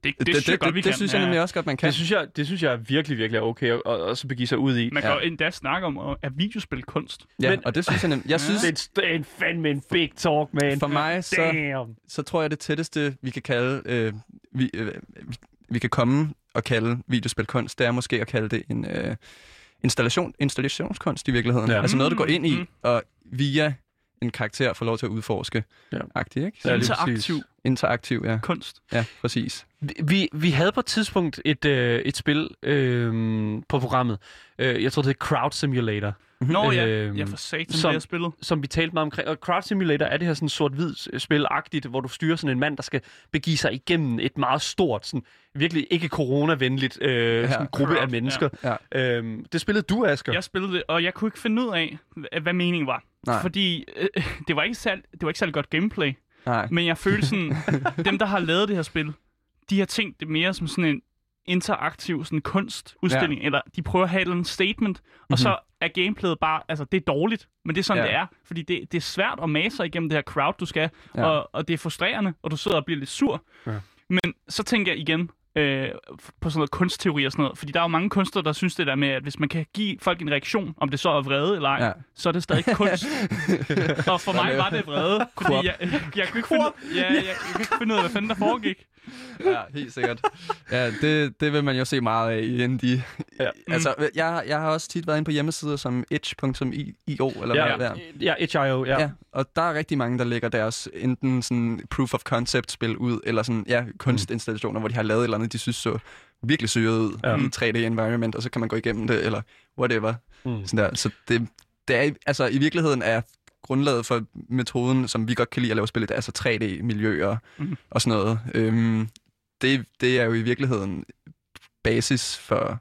Det, det,
det,
synes jeg godt, vi
det,
kan.
det synes jeg nemlig også godt, man kan.
Det synes, jeg, det synes jeg virkelig, virkelig er okay at, at, at så begive sig ud i.
Man kan
Ja.
jo endda snakke om, at er videospil kunst?
ja,
men-
og det synes jeg nemlig. Jeg synes,
Det er en, fandme en big talk, man.
for mig, så,
Damn.
så tror jeg, det tætteste, vi kan kalde, øh, vi, øh, vi, kan komme og kalde videospilkunst, det er måske at kalde det en øh, installation, installationskunst i virkeligheden.
Ja.
Ja. Altså noget, du går ind i,
Mm.
og via en karakter får lov til at udforske.
Ja.
Agtigt, ikke?
Ja, lige
Interaktiv
præcis.
Interaktiv, ja.
kunst.
Ja, præcis.
Vi- Vi, havde på et tidspunkt et, øh, et spil øh, på programmet. Øh, jeg tror, det hed Crowd Simulator.
Nå ja,
Øhm,
ja for satan,
som-
det jeg spillet.
som vi talte meget omkring. Og Crowd Simulator er det her sådan sort-hvid spil-agtigt, hvor du styrer sådan en mand, der skal begive sig igennem et meget stort, sådan virkelig ikke corona-venligt øh,
Ja.
sådan gruppe
Crowd,
af mennesker.
Ja.
Øhm, det spillede du, Asger.
Jeg spillede det, og jeg kunne ikke finde ud af, hva- hvad meningen var.
Nej.
Fordi øh, det, var ikke særlig, det var ikke særlig godt gameplay.
Nej.
Men jeg følte sådan, dem der har lavet det her spil, de har tænkt det mere som sådan en interaktiv sådan kunstudstilling, ja. eller de prøver at have et eller andet statement, og så er gameplayet bare, altså det er dårligt, men det er sådan,
Ja.
det er. Fordi det, det er svært at mase sig igennem det her crowd, du skal,
ja.
og, og det er frustrerende, og du sidder og bliver lidt sur.
Ja.
Men så tænker jeg igen øh, på sådan noget kunstteori og sådan noget, fordi der er jo mange kunstnere, der synes det der med, at hvis man kan give folk en reaktion, om det så er vrede eller ej,
Ja.
så er det stadig kunst. og for mig var det vrede, fordi jeg, jeg, jeg, kunne ikke finde, ja, jeg, jeg kunne ikke finde ud af, hvad fanden der foregik.
ja, helt sikkert. Ja, det, det vil man jo se meget af i indie.
Ja.
Ja. Altså, jeg, jeg har også tit været inde på hjemmesider som itch.io, eller
Ja,
hvad det er.
ja, itch.io, ja.
Ja. ja, og der er rigtig mange, der lægger deres enten sådan proof of concept spil ud, eller sådan, ja, kunstinstallationer, hvor de har lavet et eller andet, de synes så virkelig syret ud
Ja.
ja. i 3D environment, og så kan man gå igennem det, eller whatever.
Mm.
Sådan der. Så det, det er, altså i virkeligheden er grundlaget for metoden, som vi godt kan lide at lave spil, det er altså 3D-miljøer
Mhm.
og sådan noget. Øhm, det, det er jo i virkeligheden basis for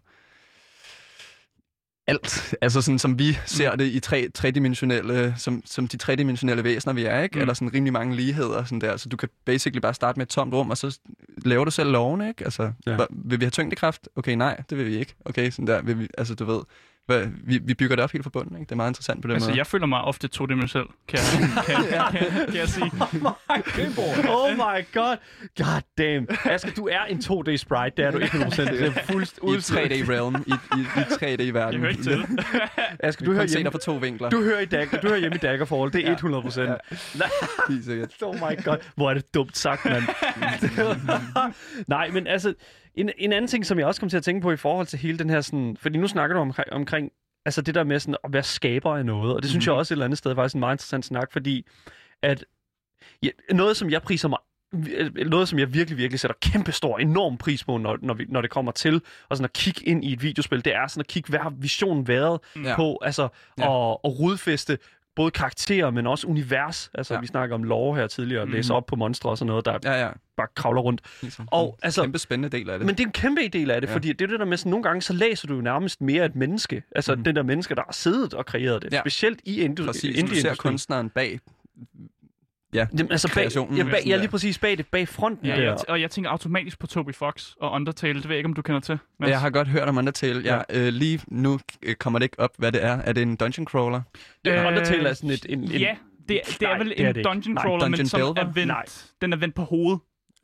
alt, altså sådan som vi ser det i tre, tredimensionelle, som, som de tredimensionelle væsener vi er, ikke?
Mm.
Mm. Eller sådan rimelig mange ligheder, sådan der. Så du kan basically bare starte med et tomt rum, og så laver du selv loven, ikke? Altså,
ja.
vil vi have tyngdekraft? Okay, nej, det vil vi ikke. Okay, sådan der, vil vi, altså du ved, hvad, vi, vi bygger det op helt fra bunden, ikke? Det er meget interessant på den
Altså,
måde.
jeg føler mig ofte todimensionel, kan, jeg- kan, kan, kan, kan jeg sige.
Oh my god. God damn. Asger, du er en 2D sprite. Det er du 100%. Det er fuldst
I 3D-realm, i, i, i 3D-verden.
Det hører ikke til.
Asger,
Du
hører, hjemme,
fra to vinkler.
du hører, i Dagger, du hører hjemme i Daggerfall. Det er 100%.
Ja.
Nej,
Helt sikkert.
oh my god. Hvor er det dumt sagt, mand. Nej, men altså, en, en anden ting, som jeg også kom til at tænke på i forhold til hele den her sådan... Fordi nu snakker du omkring, omkring altså det der med sådan at være skaber af noget, og det synes
Mhm.
jeg også et eller andet sted er faktisk en meget interessant snak, fordi at ja, noget, som jeg priser mig noget, som jeg virkelig, virkelig sætter kæmpe stor, enorm pris på, når, når, vi, når det kommer til og sådan at kigge ind i et videospil, det er sådan at kigge, hvad har visionen været
Ja.
på, altså
Ja.
og, og rodfæste både karakterer, men også univers. Altså, ja. Vi snakker om lore her tidligere, og
Mhm.
læse op på monstre og sådan noget, der ja.
Ja,
bare kravler rundt.
Ligesom.
Og, altså-
Kæmpe spændende del af det.
Men det er en kæmpe del af det, ja. Fordi det er det der med, sådan, nogle gange så læser du jo nærmest mere et menneske. Altså
Mhm.
den der menneske, der har siddet og kreeret det.
Ja.
Specielt i indu-
Præcis, du ser kunstneren bag. Ja,
Jamen, altså bag, ja, bag, ja, lige præcis bag det, bag fronten
Ja,
der.
og jeg tænker automatisk på Toby Fox og Undertale. Det ved jeg ikke, om du kender til. Mads.
jeg har godt hørt om Undertale. Jeg, øh, lige nu øh, kommer det ikke op, hvad det er. Er det en dungeon crawler?
Øh, Undertale er sådan et... En, en,
Ja, det, det er
Nej,
vel
det er
en
det ikke.
dungeon
Nej,
crawler, men
Dungeon
som er
Delver?
vendt,
Nej.
den er vendt på hovedet.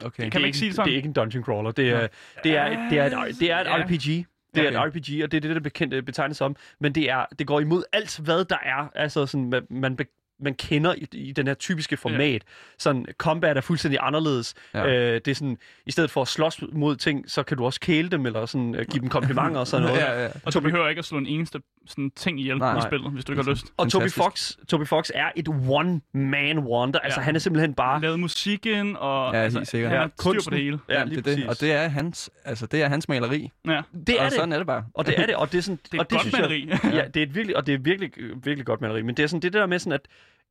Okay.
Kan
det
man
er
ikke sige det sådan?
Det er ikke en dungeon crawler. Det er, det er, et, det er, et, det er et
Ja.
RPG. Det er
Okay.
et RPG, og det er det, der bekendte betegnes som. Men det, er, det går imod alt, hvad der er. Altså, sådan, man, man, be- man kender i, i den her typiske format. Sådan, combat er fuldstændig anderledes.
Ja.
Øh, det er sådan, i stedet for at slås mod ting, så kan du også kæle dem, eller sådan, øh, give dem komplimenter og sådan noget.
Ja, ja.
Og du behøver ikke at slå en eneste sådan, ting ihjel
Nej.
i
Nej.
spillet, hvis du ikke har lyst.
Og Toby
Fantastisk.
Fox, Toby Fox er et one-man wonder. Altså,
Ja.
han er simpelthen bare...
Lavet musikken, og
Ja,
altså,
sikkert.
han
Ja,
har styr på
kunsten.
det hele.
Ja,
det,
lige
er det.
præcis.
Og det er hans, altså det er hans maleri.
Ja.
Det er
og
det.
sådan er det bare.
Og det er det, og det er sådan...
Det er
og
et godt
synes jeg-
maleri.
ja, det er et virkelig, og det er virkelig, virkelig godt maleri. Men det er sådan det der med sådan, at,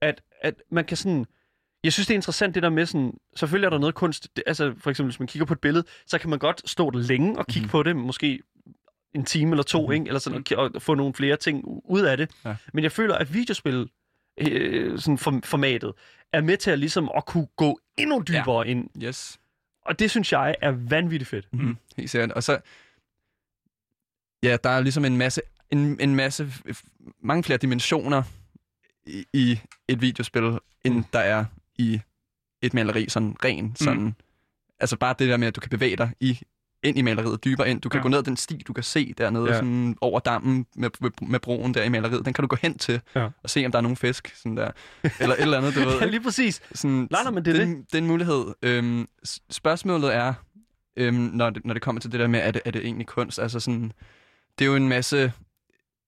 at, at man kan sådan... Jeg synes, det er interessant det der med sådan... Selvfølgelig er der noget kunst... Det, altså, for eksempel, hvis man kigger på et billede, så kan man godt stå der længe og kigge mm. på det. Måske en time eller to, mm. ikke? Eller sådan, og, og få nogle flere ting ud af det.
Ja.
Men jeg føler, at videospil øh, sådan form- formatet er med til at ligesom at kunne gå endnu dybere ja. ind.
Yes.
Og det synes jeg er vanvittigt fedt.
Mm. Helt sikkert. Og så, ja, der er ligesom en masse, en, en masse, mange flere dimensioner i, i et videospil, end der er i et maleri, sådan ren, sådan, mm. altså bare det der med, at du kan bevæge dig i, ind i maleriet, dybere ind. Du kan
Ja.
gå ned ad den sti, du kan se dernede,
Ja.
sådan over dammen med, med, med broen der i maleriet. Den kan du gå hen til
Ja.
og se, om der er nogen fisk, sådan der. Eller et eller andet, du ved.
Ja, lige præcis.
Sådan,
Nej, nej, men det er
det, det er en mulighed. Øhm, spørgsmålet er, øhm, når, det, når det kommer til det der med, er det, er det egentlig kunst? Altså sådan, det er jo en masse,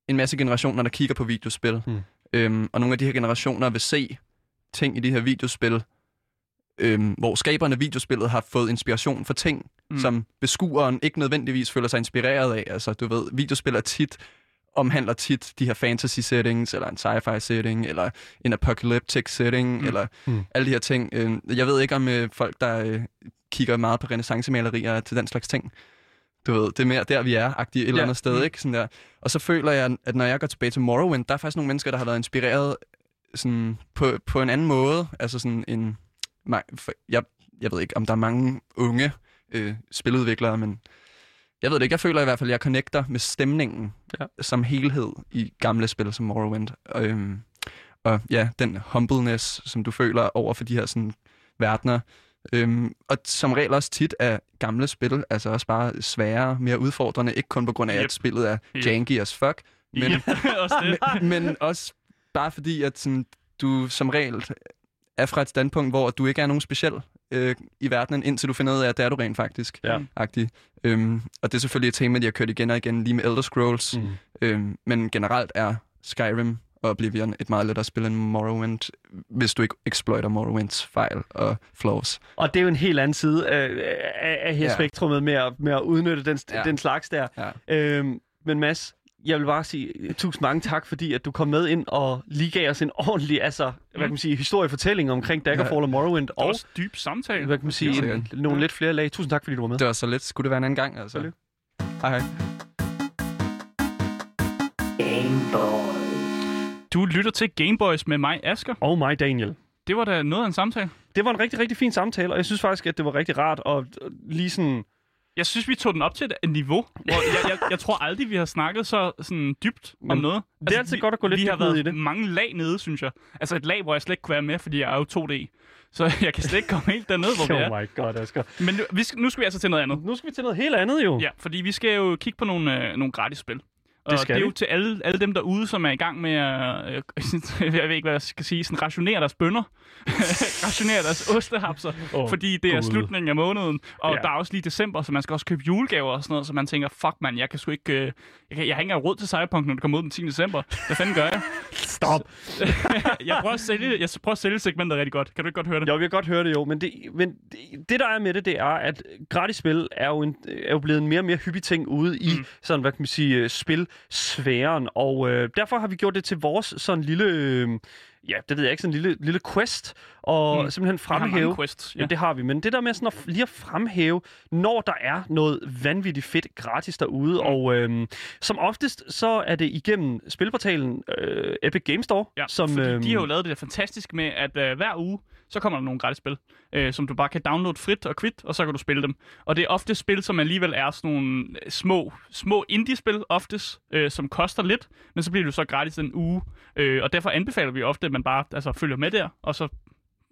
en masse generationer, der kigger på videospil.
Hmm.
Øhm, og nogle af de her generationer vil se ting i de her videospil, øhm, hvor skaberne af videospillet har fået inspiration for ting,
Mm.
som beskueren ikke nødvendigvis føler sig inspireret af. Altså, du ved, videospil er tit omhandler tit de her fantasy settings, eller en sci-fi setting, eller en apocalyptic setting,
Mm.
eller
Mm.
alle de her ting. Øh, Jeg ved ikke om øh, folk, der øh, kigger meget på renaissancemalerier til den slags ting. Du ved, det er mere der, vi er, agtigt et eller
Ja.
andet sted,
Mm.
ikke? Sådan der. Og så føler jeg, at når jeg går tilbage til Morrowind, der er faktisk nogle mennesker, der har været inspireret sådan, på, på en anden måde. Altså sådan en... Jeg, jeg ved ikke, om der er mange unge øh, spiludviklere, men jeg ved det ikke. Jeg føler i hvert fald, at jeg connecter med stemningen
ja.
som helhed i gamle spil som Morrowind. Og, øhm, og ja, den humbleness, som du føler over for de her sådan, verdener. Øhm, og som regel også tit er gamle spil, altså også bare sværere, mere udfordrende, ikke kun på grund af,
Yep.
at spillet er
Yep.
janky as fuck, men,
Ja, også det.
men, men også bare fordi, at sådan, du som regel er fra et standpunkt, hvor du ikke er nogen speciel øh, i verdenen, indtil du finder ud af, at det er du rent faktisk.
Ja.
Agtig. Øhm, og det er selvfølgelig et tema, de har kørt igen og igen, lige med Elder Scrolls.
Mm.
Øhm, men generelt er Skyrim Oblivion et meget lettere spil end Morrowind, hvis du ikke exploiter Morrowinds fejl og flaws.
Og det er jo en helt anden side af, af, af hele
Ja.
spektrummet med at, med at udnytte den, ja.
Ja.
den slags der.
Ja.
Øhm, men Mads, jeg vil bare sige øh, tusind mange tak, fordi at du kom med ind og lige gav os en ordentlig altså, hvad kan man sige, historiefortælling omkring Daggerfall og Morrowind, og
også dyb samtale.
hvad kan man sige,
Helt
en, nogle lidt flere lag. Tusind tak, fordi du var med.
Det var så lidt. Skulle det være en anden gang, altså? Hej, hej.
Game Boys.
Du lytter til Gameboys med mig, Asker.
Og mig, Daniel.
Det var da noget af en samtale.
Det var en rigtig, rigtig fin samtale, og jeg synes faktisk, at det var rigtig rart at at lige sådan...
Jeg synes, vi tog den op til et niveau, hvor jeg, jeg, jeg tror aldrig, vi har snakket så sådan dybt om
Men
noget. Altså,
det er altid
vi,
godt at gå lidt
Vi har været
i det.
mange lag nede, synes jeg. Altså et lag, hvor jeg slet ikke kunne være med, fordi jeg er jo 2D. Så jeg kan slet ikke komme helt derned, hvor vi er.
Oh my god, Asger.
Men nu, vi skal, nu skal vi altså til noget andet.
Nu skal vi til noget helt andet jo.
Ja, fordi vi skal jo kigge på nogle, øh, nogle gratis spil. Og
skal
det er jo til alle, alle dem derude, som er i gang med at, øh, jeg ved ikke, hvad jeg skal sige, sådan rationere deres bønder, rationere deres ostehapser, oh, fordi det er
Gud.
slutningen af måneden, og
Ja.
ja. der er også lige december, så man skal også købe julegaver og sådan noget, så man tænker, fuck man, jeg kan sgu ikke, øh, jeg, kan, jeg har ikke engang råd til Cyberpunk, når det kommer ud den 10. december. Hvad fanden gør jeg?
Stop.
jeg, prøver at sælge, jeg prøver at sælge segmentet rigtig godt. Kan du ikke godt høre det?
Jo, vi kan godt høre det jo, men det, men det, det der er med det, det er, at gratis spil er jo, en, er jo blevet en mere og mere hyppig ting ude i
Mm.
sådan, hvad kan man sige, øh, spilsfæren, og øh, derfor har vi gjort det til vores sådan lille, øh, ja, det ved jeg ikke, sådan en lille, lille quest, og
Mm.
simpelthen
Vi
fremhæve,
quests.
Ja. Jamen, det har vi. Men det der med sådan at lige at fremhæve, når der er noget vanvittigt fedt gratis derude, mm. og øhm, som oftest, så er det igennem spilportalen øh, Epic Games Store,
Ja,
som...
fordi
øhm,
de har jo lavet det der fantastiske med, at øh, hver uge, så kommer der nogle gratis spil, øh, som du bare kan downloade frit og kvitt, og så kan du spille dem. Og det er ofte spil, som alligevel er sådan nogle øh, små, små indie-spil oftest, øh, som koster lidt, men så bliver jo så gratis en uge. Øh, og derfor anbefaler vi ofte, at man bare altså, følger med der, og så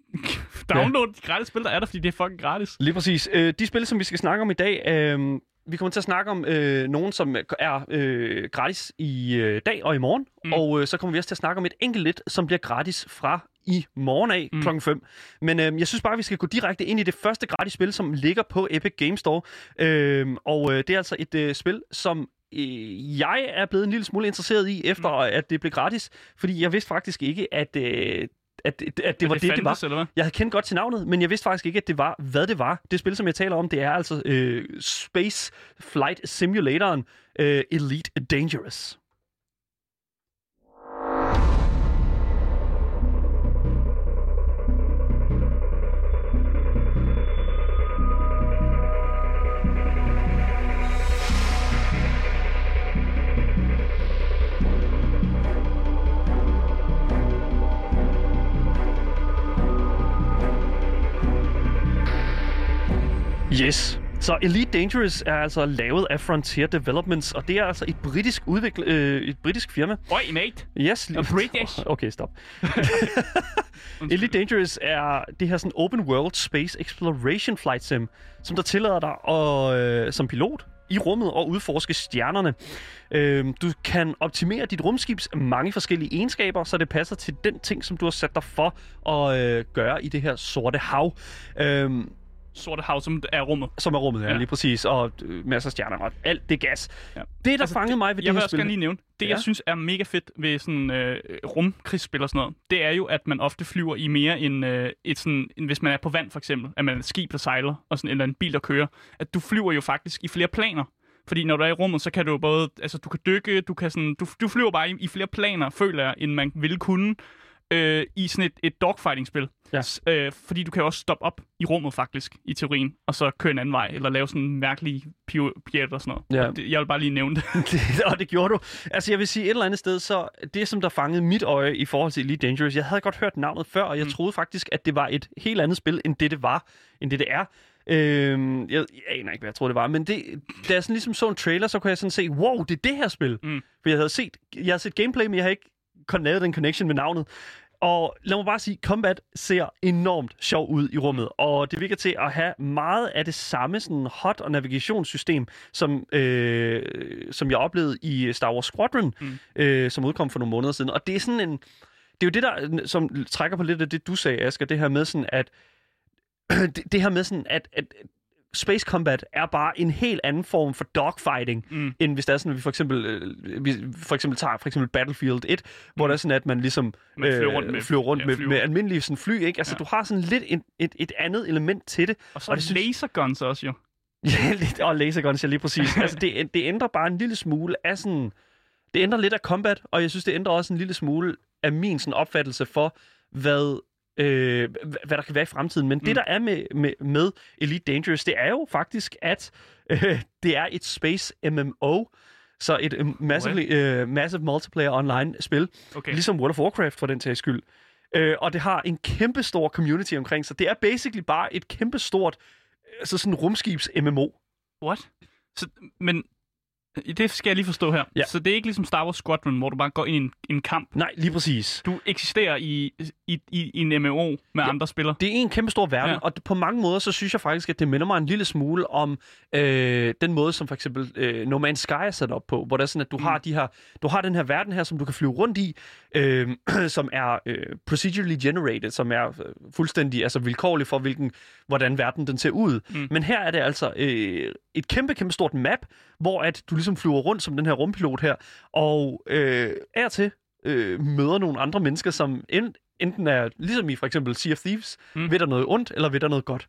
download de gratis spil, der er der, fordi det er fucking gratis.
Lige præcis. Øh, de spil, som vi skal snakke om i dag, øh, vi kommer til at snakke om øh, nogen, som er øh, gratis i øh, dag og i morgen. Mm. og øh, så kommer vi også til at snakke om et enkelt lidt, som bliver gratis fra i morgen af mm. Klokken 5. Men øh, jeg synes bare, vi skal gå direkte ind i det første gratis spil, som ligger på Epic Games Store. Øh, og øh, det er altså et øh, spil, som øh, jeg er blevet en lille smule interesseret i, efter mm. at det blev gratis. Fordi jeg vidste faktisk ikke, at, øh, at, at, at det var det, det, det var.
fandtes, eller hvad?
Jeg havde kendt godt til navnet, men jeg vidste faktisk ikke, at det var, hvad det var. Det spil, som jeg taler om, det er altså øh, Space Flight Simulatoren øh, Elite Dangerous. Yes. Så Elite Dangerous er altså lavet af Frontier Developments, og det er altså et britisk, udvikl- øh, et britisk firma.
Oi, mate!
Yes.
Og British.
Okay, stop. Elite Dangerous er det her sådan open world space exploration flight sim, som der tillader dig at, øh, som pilot i rummet og udforske stjernerne. Øh, du kan optimere dit rumskibs mange forskellige egenskaber, så det passer til den ting, som du har sat dig for at øh, gøre i det her sorte hav. Øh,
Sorte hav, som er rummet.
som er rummet, ja,
Ja.
lige præcis, og øh, masser af stjerner og alt det gas.
Ja.
Det, der altså, fangede mig ved
Jeg
det
vil
her
også
spil...
gerne lige nævne, det
Ja.
jeg synes er mega fedt ved sådan øh, rumkrigsspil og sådan noget, det er jo, at man ofte flyver i mere end øh, et sådan, end hvis man er på vand for eksempel, at man er et skib, der sejler, og sådan, eller en bil, der kører, at du flyver jo faktisk i flere planer. Fordi når du er i rummet, så kan du både, altså du kan dykke, du kan sådan, du, du flyver bare i, i flere planer, føler jeg, end man ville kunne øh, i sådan et, et dogfighting-spil.
Ja.
Øh, fordi du kan også stoppe op i rummet faktisk, i teorien, og så køre en anden vej, eller lave sådan en mærkelig pjat og sådan noget.
Ja.
Det, jeg vil bare lige nævne det.
det, og det gjorde du. Altså, jeg vil sige et eller andet sted, så det, som der fangede mit øje i forhold til Elite Dangerous, jeg havde godt hørt navnet før, og jeg mm. troede faktisk, at det var et helt andet spil, end det det var, end det det er. Øhm, jeg, jeg aner ikke, hvad jeg troede, det var, men det, da jeg sådan ligesom så en trailer, så kunne jeg sådan se, wow, det er det her spil.
Mm.
For jeg havde set, jeg havde set gameplay, men jeg har ikke lavet den connection med navnet. Og lad mig bare sige, Combat ser enormt sjov ud i rummet, og det virker til at have meget af det samme sådan hot- og navigationssystem, som, øh, som jeg oplevede i Star Wars Squadron, mm. øh, som udkom for nogle måneder siden. Og det er sådan en... det er jo det, der som trækker på lidt af det, du sagde, Asger, det her med sådan, at det, det her med sådan, at, at Space Combat er bare en helt anden form for dogfighting,
Mm.
end hvis det er sådan, at vi for eksempel, øh, vi for eksempel tager for eksempel Battlefield 1, hvor
Mm.
det er sådan, at man ligesom
Man flyver rundt med-
flyver rundt
ja,
med,
flyver.
med almindelige sådan, fly, ikke? Altså,
Ja.
du har sådan lidt en, et, et andet element til det.
Og så
Og det synes-
laserguns også jo.
Ja, lidt, og laserguns, ja lige præcis. altså, det, det ændrer bare en lille smule af sådan... Det ændrer lidt af combat, og jeg synes, det ændrer også en lille smule af min sådan, opfattelse for, hvad, øh, hva- hvad der kan være i fremtiden. Men mm. Det, der er med, med, med Elite Dangerous, det er jo faktisk, at øh, det er et space MMO, så et øh, massively, øh, massive multiplayer online spil,
Okay.
ligesom World of Warcraft for den tages skyld. Øh, og det har en kæmpe stor community omkring sig. Det er basically bare et kæmpe stort altså sådan rumskibs MMO.
What? Så, men øh, det skal jeg lige forstå her.
Ja.
Så det er ikke ligesom Star Wars Squadron, hvor du bare går ind i en, en kamp.
Nej, lige præcis.
Du eksisterer i, i, i, i en MMO med
Ja.
andre spillere.
Det er en kæmpe stor verden, ja. Og på mange måder, så synes jeg faktisk, at det minder mig en lille smule om øh, den måde, som for eksempel øh, No Man's Sky er sat op på, hvor det er sådan, at du. Mm. har, de her, du har den her verden her, som du kan flyve rundt i, øh, som er øh, procedurally generated, som er øh, fuldstændig altså vilkårlig for, hvilken, hvordan verden den ser ud.
Mm.
Men her er det altså øh, et kæmpe, kæmpe stort map, hvor at du ligesom flyver rundt som den her rumpilot her, og øh, er til øh, møder nogle andre mennesker, som en, enten er, ligesom i for eksempel Sea of Thieves, mm. Ved der noget ondt, eller ved der noget godt.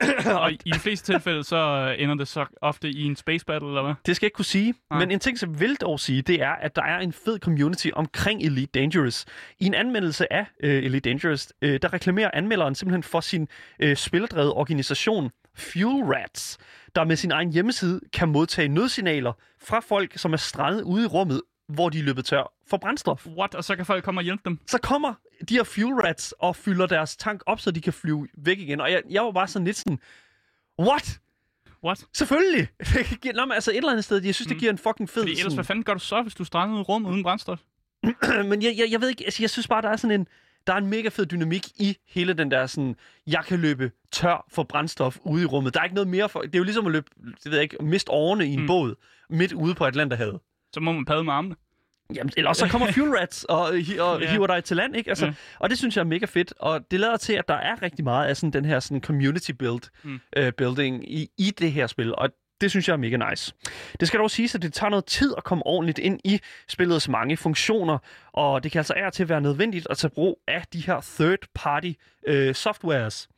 Og i de fleste tilfælde, så øh, ender det så ofte i en space battle, eller hvad?
Det skal jeg ikke kunne sige,
Nej.
men en ting, som jeg vil dog sige, det er, at der er en fed community omkring Elite Dangerous. I en anmeldelse af øh, Elite Dangerous, øh, der reklamerer anmelderen simpelthen for sin øh, spildrevet organisation Fuel Rats, der med sin egen hjemmeside kan modtage nødsignaler fra folk, som er strandet ude i rummet, hvor de er løbet tør for brændstof.
What? Og så kan folk komme og hjælpe dem?
Så kommer de her Fuel Rats og fylder deres tank op, så de kan flyve væk igen. Og jeg, jeg var bare sådan lidt sådan, what?
What?
Selvfølgelig! Nå, men altså et eller andet sted, jeg synes, det
Mm.
giver en fucking fed...
Fordi ellers,
sådan-
hvad fanden gør du så, hvis du strandet ude i rummet uden brændstof?
men jeg, jeg, jeg ved ikke, altså, jeg synes bare, der er sådan en, der er en mega fed dynamik i hele den der sådan, jeg kan løbe tør for brændstof ude i rummet. Der er ikke noget mere for, det er jo ligesom at løbe, det ved jeg ikke, miste årene i en mm. Båd midt ude på Atlanterhavet.
Så må man padle med armene.
Jamen, eller også så kommer fuel rats og, og hiver dig til land, ikke? Altså,
Ja.
Og det synes jeg er mega fedt, og det lader til, at der er rigtig meget af sådan, den her sådan, community build,
Mm.
uh, building i, i det her spil, og det synes jeg er mega nice. Det skal dog siges, at det tager noget tid at komme ordentligt ind i spillets mange funktioner, og det kan altså og til være nødvendigt at tage brug af de her third-party øh, softwares.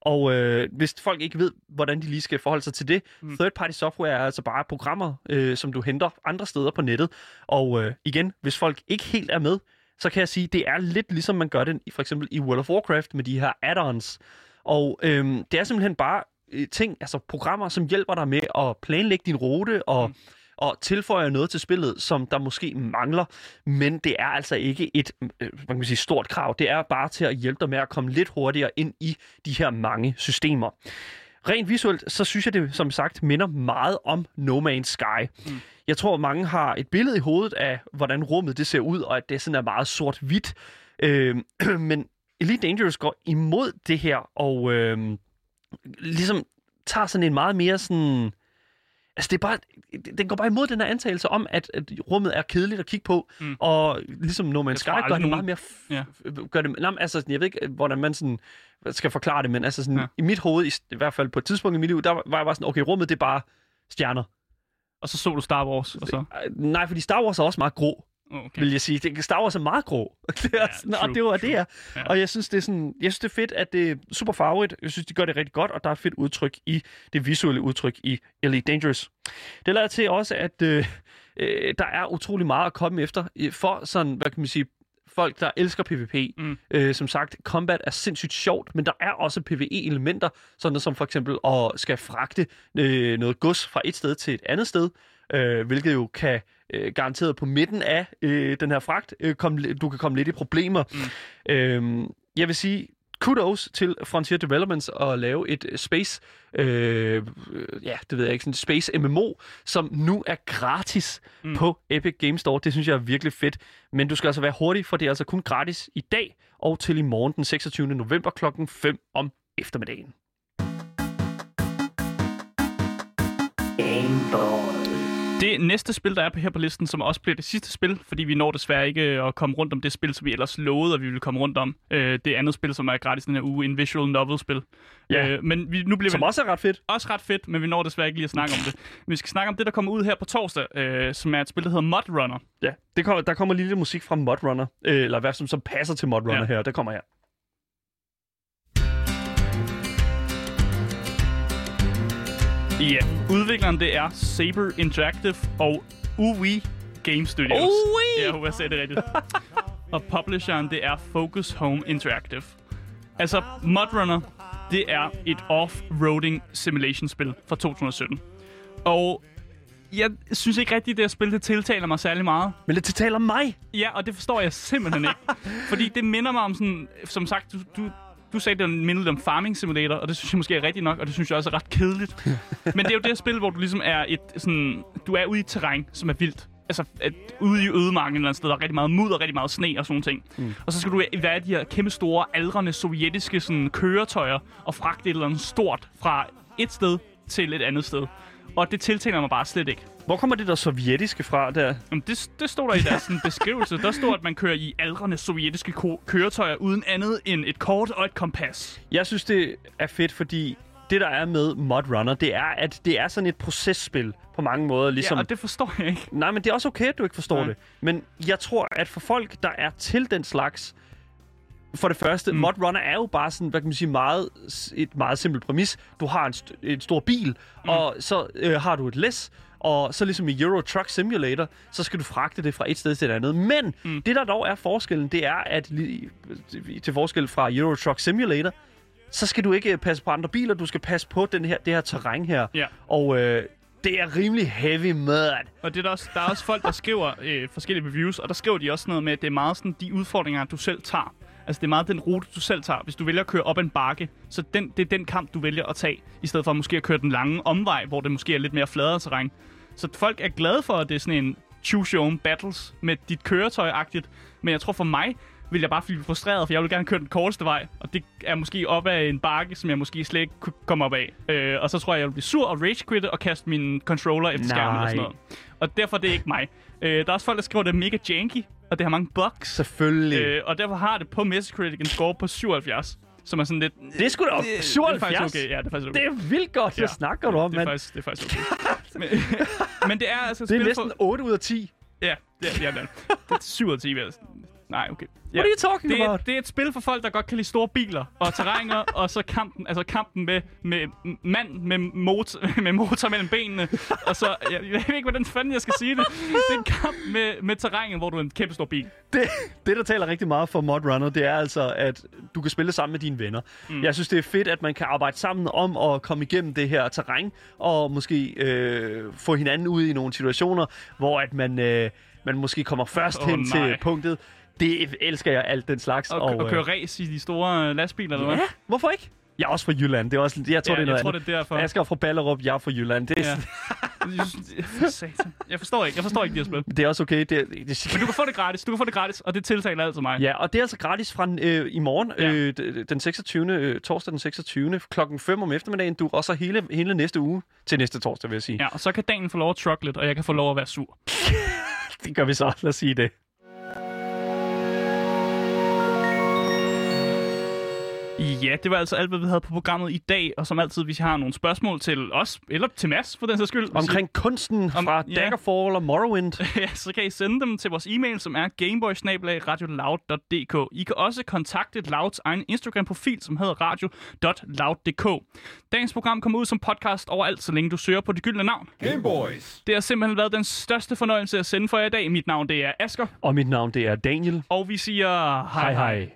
Og øh, hvis folk ikke ved, hvordan de lige skal forholde sig til det, mm. Third-party software er altså bare programmer, øh, som du henter andre steder på nettet. Og øh, igen, hvis folk ikke helt er med, så kan jeg sige, det er lidt ligesom man gør det i, for eksempel i World of Warcraft med de her add-ons. Og øhm, det er simpelthen bare ting, altså programmer, som hjælper dig med at planlægge din rute og, mm. og tilføje noget til spillet, som der måske mangler. Men det er altså ikke et øh, hvad kan man sige, stort krav. Det er bare til at hjælpe dig med at komme lidt hurtigere ind i de her mange systemer. Rent visuelt, så synes jeg det, som sagt, minder meget om No Man's Sky. Mm. Jeg tror, mange har et billede i hovedet af, hvordan rummet det ser ud, og at det sådan er meget sort-hvidt. Øh, men Elite Dangerous går imod det her, og øh, ligesom tager sådan en meget mere sådan... Altså, det er bare, den går bare imod den her antagelse om, at, at rummet er kedeligt at kigge på, mm. Og ligesom
Jeg
Sky
tror
gør det meget mere... F-
Ja.
gør det, nej, altså, jeg ved ikke, hvordan man sådan skal forklare det, men altså sådan, ja. I mit hoved, i, i hvert fald på et tidspunkt i mit liv, der var jeg bare sådan, okay, rummet det er bare stjerner.
Og så så du Star Wars, og så...
Øh, Nej, fordi Star Wars er også meget grå, okay. vil jeg sige. Det, Star Wars er meget grå. det er
Ja,
sådan, og
true,
det var det
true.
er.
Ja.
Og jeg synes, det er sådan, jeg synes, det er fedt, at det er super farverigt. Jeg synes, de gør det rigtig godt, og der er et fedt udtryk i det visuelle udtryk i Elite Dangerous. Det lader til også, at øh, øh, der er utrolig meget at komme efter for sådan, hvad kan man sige, folk, der elsker PvP.
Mm.
Øh, som sagt, combat er sindssygt sjovt, men der er også PvE-elementer, sådan noget som for eksempel at skal fragte øh, noget gods fra et sted til et andet sted, øh, hvilket jo kan øh, garanteret på midten af øh, den her fragt, øh, kom, du kan komme lidt i problemer. Mm. Øh, jeg vil sige, kudos til Frontier Developments at lave et space, øh, ja, det ved jeg ikke, sådan et space MMO, som nu er gratis mm.
Mm.
på Epic Games Store. Det synes jeg er virkelig fedt. Men du skal altså være hurtig, for det er altså kun gratis i dag og til i morgen den 26. november klokken 5 om eftermiddagen.
Game Boy.
Det næste spil, der er på her på listen, som også bliver det sidste spil, fordi vi når desværre ikke at komme rundt om det spil, som vi ellers lovede, at vi ville komme rundt om. Øh, det andet spil, som er gratis den her uge, en visual novel-spil.
Ja.
Øh, men vi, nu bliver
Som
vi
også er ret fedt.
også ret fedt, men vi når desværre ikke lige at snakke om det. Men vi skal snakke om det, der kommer ud her på torsdag, øh, som er et spil, der hedder Mud Runner.
Ja, det kommer, der kommer lige lidt musik fra Mudrunner, øh, eller hvad som så passer til Mudrunner
Ja.
her. Der kommer her.
Ja, udvikleren det er Saber Interactive og Uwe Game Studios.
Uwe!
Ja, jeg sagde det rigtigt. og publisheren det er Focus Home Interactive. Altså, Mudrunner, det er et off-roading simulation-spil fra 2017. Og jeg synes ikke rigtigt, at det her spil det tiltaler mig særlig meget.
Men det taler mig.
Ja, og det forstår jeg simpelthen ikke. Fordi det minder mig om sådan, som sagt, du, du, du sagde, det mindede om Farming Simulator, og det synes jeg måske er rigtigt nok, og det synes jeg også er ret kedeligt. Men det er jo det spil, hvor du ligesom er et sådan, du er ude i et terræn, som er vildt. Altså at, ude i ødemarken et eller andet sted, der er rigtig meget mudder, rigtig meget sne og sådan ting. Mm. Og så skal du være i de her kæmpe store, aldrende sovjetiske sådan, køretøjer og fragte et eller andet stort fra et sted til et andet sted. Og det tiltaler mig bare slet ikke.
Hvor kommer det der sovjetiske fra der?
Jamen, det, det stod der i deres sådan, beskrivelse. Der stod, at man kører i aldrende sovjetiske køretøjer uden andet end et kort og et kompas.
Jeg synes, det er fedt, fordi det, der er med Mudrunner, det er, at det er sådan et processpil på mange måder. Ligesom...
Ja, og det forstår jeg ikke.
Nej, men det er også okay, at du ikke forstår
Nej.
det. Men jeg tror, at for folk, der er til den slags... For det første, mm. Mudrunner er jo bare sådan, hvad kan man sige, meget, et meget simpelt præmis. Du har en, st- en stor bil, mm. og så øh, har du et læs, og så ligesom i Euro Truck Simulator, så skal du fragte det fra et sted til et andet. Men mm. det, der dog er forskellen, det er, at til forskel fra Euro Truck Simulator, så skal du ikke passe på andre biler, du skal passe på den her, det her terræn her.
Ja.
Og øh, det er rimelig heavy mud.
Og det er der, også, der er også folk, der skriver øh, forskellige reviews, og der skriver de også noget med, at det er meget sådan de udfordringer, du selv tager. Altså det er meget den rute, du selv tager. Hvis du vælger at køre op en bakke, så den, det er den kamp, du vælger at tage, i stedet for måske at køre den lange omvej, hvor det måske er lidt mere fladere terræn. Så folk er glade for, at det er sådan en choose your own battles med dit køretøj-agtigt. Men jeg tror for mig, vil jeg bare blive frustreret, for jeg vil gerne køre den korteste vej, og det er måske op ad en bakke, som jeg måske slet ikke kunne komme op af. Øh, og så tror jeg, jeg vil blive sur og rage quitte og kaste min controller efter skærmen og
Nej.
sådan noget. Og derfor er det ikke mig. Øh, der er også folk, der skriver, at det er mega janky, og det har mange bugs.
Selvfølgelig.
Øh, og derfor har det på Metacritic en score på 77, som er sådan lidt...
Det er sgu da
det, det er
77.
faktisk okay. Ja, det er faktisk okay.
Det er vildt godt, hvad
Ja.
snakker du om,
det er
mand?
faktisk, det er faktisk okay. men, men det er altså et
Det er næsten
for...
8 ud af 10.
Ja, det er, ja, det er, det er 7 ud af 10, vil jeg... Nej, okay. Ja.
What are you talking
det er,
about?
det er et spil for folk, der godt kan lide store biler og terrænger, og så kampen, altså kampen med, med mand med motor, med motor mellem benene, og så, jeg, jeg ved ikke, hvordan fanden jeg skal sige det. Det er en kamp med, med terrænet, hvor du er en kæmpe stor bil.
Det, det, der taler rigtig meget for Modrunner, det er altså, at du kan spille sammen med dine venner. Mm. Jeg synes, det er fedt, at man kan arbejde sammen om at komme igennem det her terræn, og måske øh, få hinanden ud i nogle situationer, hvor at man, øh, man måske kommer først
Åh,
hen
nej.
til punktet. Det elsker jeg alt den slags.
Og, og, og
øh,
køre race i de store øh, lastbiler, eller hvad?
Ja, hvorfor ikke? Jeg er også fra Jylland. Det er også, jeg tror,
Ja,
det er noget
jeg tror,
andet.
det er derfor.
Jeg skal fra Ballerup, jeg er fra Jylland. Det er,
Ja. Satan. jeg forstår ikke, jeg forstår ikke de her spil.
det er også okay. Det, er- det,
Men du kan få det gratis, du kan få det gratis, og det tiltaler altid mig.
Ja, og det er altså gratis fra øh, i morgen,
Ja.
øh, den 26. Øh, torsdag den 26. klokken 5 om eftermiddagen. Du og så hele, hele næste uge til næste torsdag, vil jeg sige.
Ja, og så kan Daniel få lov at truck lidt, og jeg kan få lov at være sur.
Det gør vi så. Lad os sige det.
Ja, det var altså alt, hvad vi havde på programmet i dag, og som altid, hvis I har nogle spørgsmål til os, eller til Mads for den sags skyld,
Omkring kunsten
Om-
fra
ja.
Daggerfall og Morrowind.
ja, så kan I sende dem til vores e-mail, som er gameboysnabelagradioloud.dk. I kan også kontakte Louds egen Instagram-profil, som hedder radio.loud.dk. Dagens program kommer ud som podcast overalt, så længe du søger på det gyldne navn.
Gameboys.
Det har simpelthen været den største fornøjelse at sende for jer i dag. Mit navn det er Asker,
Og mit navn, det er Daniel.
og vi siger hej
Hej
hej.
hej.